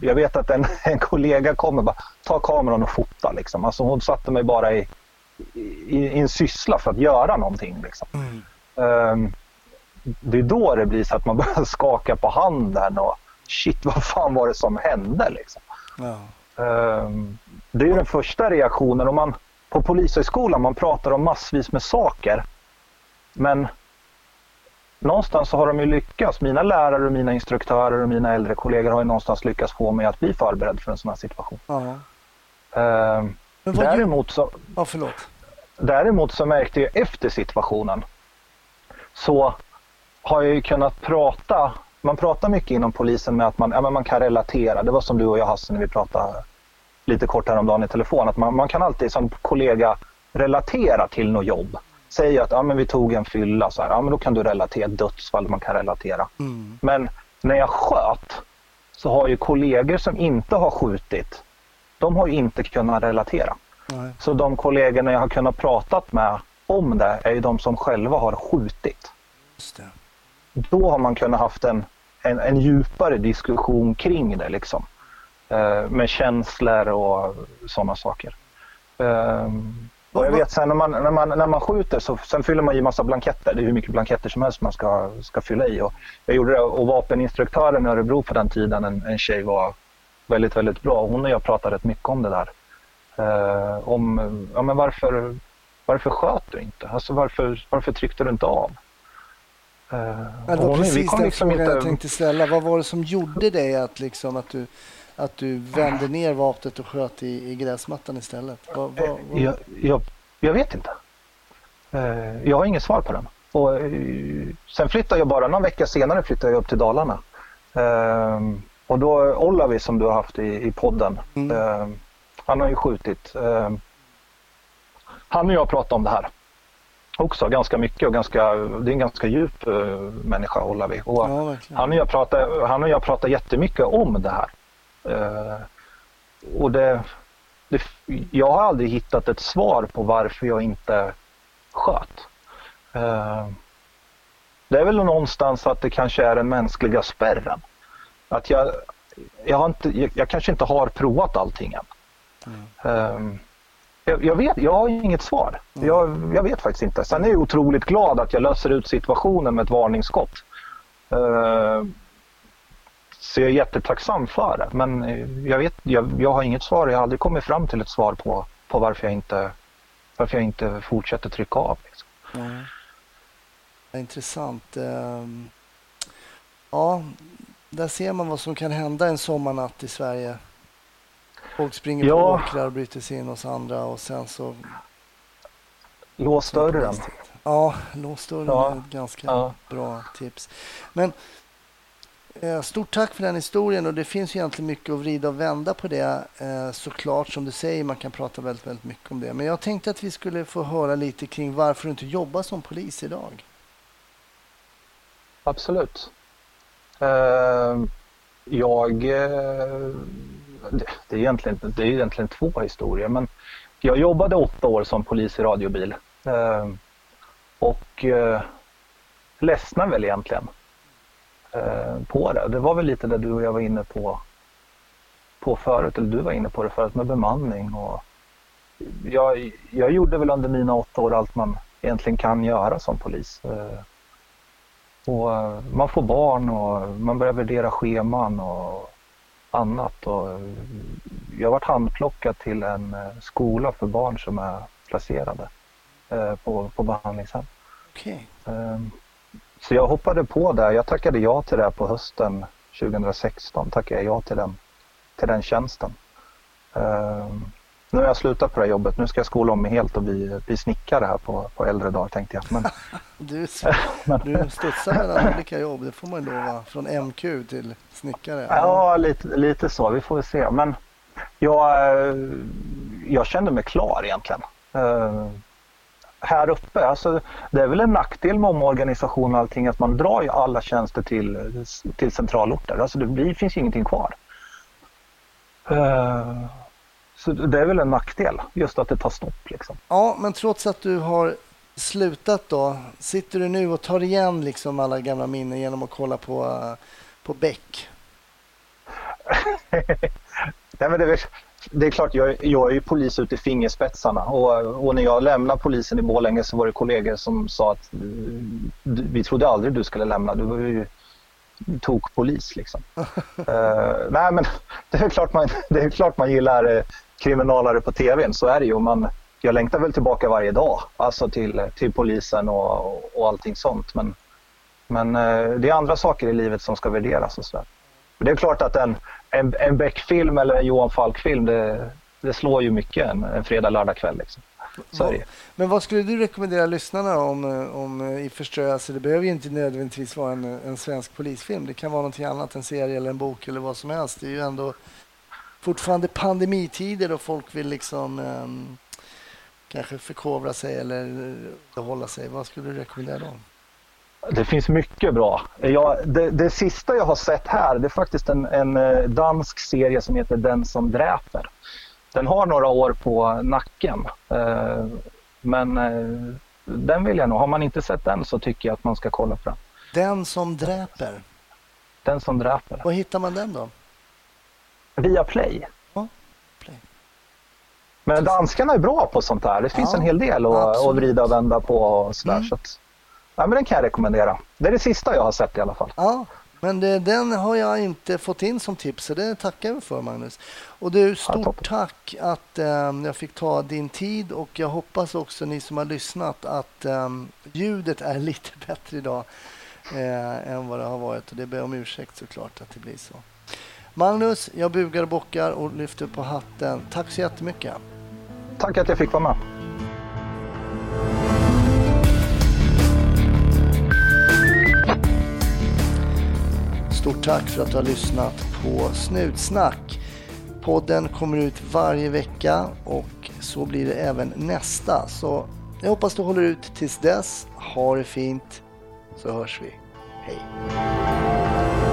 C: jag vet att en, en kollega kommer bara, ta kameran och fota liksom. Alltså hon satte mig bara i, i, i en syssla för att göra någonting liksom.
A: Mm.
C: Um, det är då det blir så att man börjar skaka på handen och shit vad fan var det som hände liksom.
A: Ja.
C: Um, det är ju den första reaktionen. Om man, på Polishögskolan man pratar om massvis med saker. Men någonstans så har de ju lyckats. Mina lärare, och mina instruktörer och mina äldre kollegor har ju någonstans lyckats få mig att bli förberedd för en sån här situation.
A: Ja. Vad
C: däremot, så,
A: ja, förlåt.
C: däremot så märkte jag efter situationen så har jag ju kunnat prata. Man pratar mycket inom polisen med att man, ja, men man kan relatera. Det var som du och jag Hasse när vi pratade lite kort häromdagen i telefon. Att man, man kan alltid som kollega relatera till något jobb. Säg att ja, men vi tog en fylla, så här, ja, men då kan du relatera. Dödsfall man kan relatera.
A: Mm.
C: Men när jag sköt så har ju kollegor som inte har skjutit, de har ju inte kunnat relatera.
A: Nej.
C: Så de kollegorna jag har kunnat pratat med om det är ju de som själva har skjutit. Då har man kunnat haft en, en, en djupare diskussion kring det liksom. Eh, med känslor och sådana saker. Ehm, och jag vet sen när man, när man, när man skjuter så sen fyller man i massa blanketter. Det är hur mycket blanketter som helst man ska, ska fylla i. Och jag gjorde det och vapeninstruktören i Örebro på den tiden, en, en tjej var väldigt, väldigt bra. Hon och jag pratade rätt mycket om det där. Eh, om ja, men varför, varför sköt du inte? Alltså varför, varför tryckte du inte av? Eh,
A: det var precis den
C: liksom
A: frågan jag
C: inte-
A: tänkte ställa. Vad var det som gjorde dig att, liksom, att, du, att du vände ner vapnet och sköt i, i gräsmattan istället? Vad, vad, vad?
C: Jag, jag, jag vet inte. Eh, Jag har inget svar på den. Och, eh, sen flyttade jag bara, någon vecka senare flyttade jag upp till Dalarna. Eh, Och då Olavi som du har haft i, i podden,
A: Mm.
C: eh, han har ju skjutit. eh, Han och jag pratade om det här också ganska mycket och ganska, det är en ganska djup eh, människa Olavi. Och,
A: Ja,
C: han och jag pratar, han och jag pratar jättemycket om det här. Eh, och det, det, jag har aldrig hittat ett svar på varför jag inte sköt. Eh, det är väl någonstans att det kanske är den mänskliga spärren. Att jag, jag, har inte, jag, kanske inte har provat allting än. Eh, jag, jag, vet, jag har inget svar. Jag, jag vet faktiskt inte. Sen är jag otroligt glad att jag löser ut situationen med ett varningsskott. Så jag är jättetacksam för det. Men eh, jag, vet, jag, jag har inget svar. Jag har aldrig kommit fram till ett svar på, på varför, jag inte, varför jag inte fortsätter trycka av. Liksom.
A: Ja. Intressant. Ehm, Ja, där ser man vad som kan hända en sommarnatt i Sverige. Folk springer på
C: Ja.
A: åkrar och bryter sig in hos andra och sen så...
C: Lås dörren.
A: Ja, lås dörren
C: Ja.
A: är ett ganska
C: Ja.
A: bra tips. Men Eh, stort tack för den historien och det finns egentligen mycket att vrida och vända på det eh, såklart som du säger, man kan prata väldigt, väldigt mycket om det. Men jag tänkte att vi skulle få höra lite kring varför du inte jobbar som polis idag.
C: Absolut. Eh, jag... det, är egentligen, det är egentligen två historier. Men jag jobbade åtta år som polis i radiobil. Och ledsnade väl egentligen på det. Det var väl lite det du och jag var inne på, på förut. Eller du var inne på det förut med bemanning. Och jag, jag gjorde väl under mina åtta år allt man egentligen kan göra som polis. Eh, och eh, man får barn och man börjar värdera scheman och annat. Och eh, jag varit handplockad till en eh, skola för barn som är placerade eh, på, på behandlingshem.
A: Okej.
C: Ehm, Så jag hoppade på det. Jag tackade ja till det på hösten 2016. Tackade jag ja till den, till den tjänsten. Ehm, Nu har jag slutat på det här jobbet. Nu ska jag skola om mig helt och bli, bli snickare här på, på äldre dagar tänkte jag. Men,
A: Du, du studsar mellan olika jobb, det får man ju lova. Från MQ till snickare.
C: Ja, lite, lite så. Vi får väl se. Men jag, eh, jag kände mig klar egentligen. Här uppe, alltså, det är väl en nackdel med omorganisation och allting att man drar ju alla tjänster till, till centralorter. Alltså det blir, finns ju ingenting kvar. Eh, Så det är väl en nackdel, just att det tar stopp. Liksom.
A: Ja, men trots att du har slutat då, sitter du nu och tar igen liksom alla gamla minnen genom att kolla på, eh, på Beck?
C: Nej, men det, är, det är klart, jag, jag är ju polis ut i fingerspetsarna och, och när jag lämnade polisen i Borlänge så var det kollegor som sa att vi trodde aldrig du skulle lämna, du var ju tog polis liksom. uh, nej men det är klart man, det är klart man gillar uh, kriminalare på tvn, så är det ju. Man, jag längtar väl tillbaka varje dag, alltså till, till polisen och, och allting sånt. Men, men uh, det är andra saker i livet som ska värderas och sådär. Det är klart att en, en, en Beck-film eller en Johan Falk-film, det, det slår ju mycket en, en fredag, lördag kväll. Liksom.
A: Vad, men vad skulle du rekommendera lyssnarna om, om eh, I förströelse? Alltså, det behöver ju inte nödvändigtvis vara en, en svensk polisfilm. Det kan vara någonting annat, en serie eller en bok eller vad som helst. Det är ju ändå fortfarande pandemitider och folk vill liksom um, kanske förkovra sig eller eh, hålla sig. Vad skulle du rekommendera dem?
C: Det finns mycket bra. Jag, det, det, sista jag har sett här det är faktiskt en, en eh, dansk serie som heter Den som dräper. Den har några år på nacken. Eh, men eh, den vill jag nog. Har man inte sett den så tycker jag att man ska kolla på
A: den. Som dräper?
C: Den som dräper.
A: Var hittar man den då?
C: Via Play.
A: Ja, Play.
C: Men danskarna är bra på sånt där. Det finns ja, en hel del att, att vrida och vända på. Och sådär, mm. så att, ja, men den kan jag rekommendera. Det är det sista jag har sett i alla fall.
A: Ja, men det, den har jag inte fått in som tips, så det tackar jag för Magnus. Och du, stort ja, tack att um, jag fick ta din tid och jag hoppas också ni som har lyssnat att um, ljudet är lite bättre idag eh, än vad det har varit och det ber jag om ursäkt såklart att det blir så. Magnus, jag bugar och bockar och lyfter på hatten. Tack så jättemycket.
C: Tack att jag fick vara med.
A: Stort tack för att du har lyssnat på Snutsnack. Podden kommer ut varje vecka och så blir det även nästa. Så jag hoppas du håller ut tills dess. Ha det fint så hörs vi. Hej!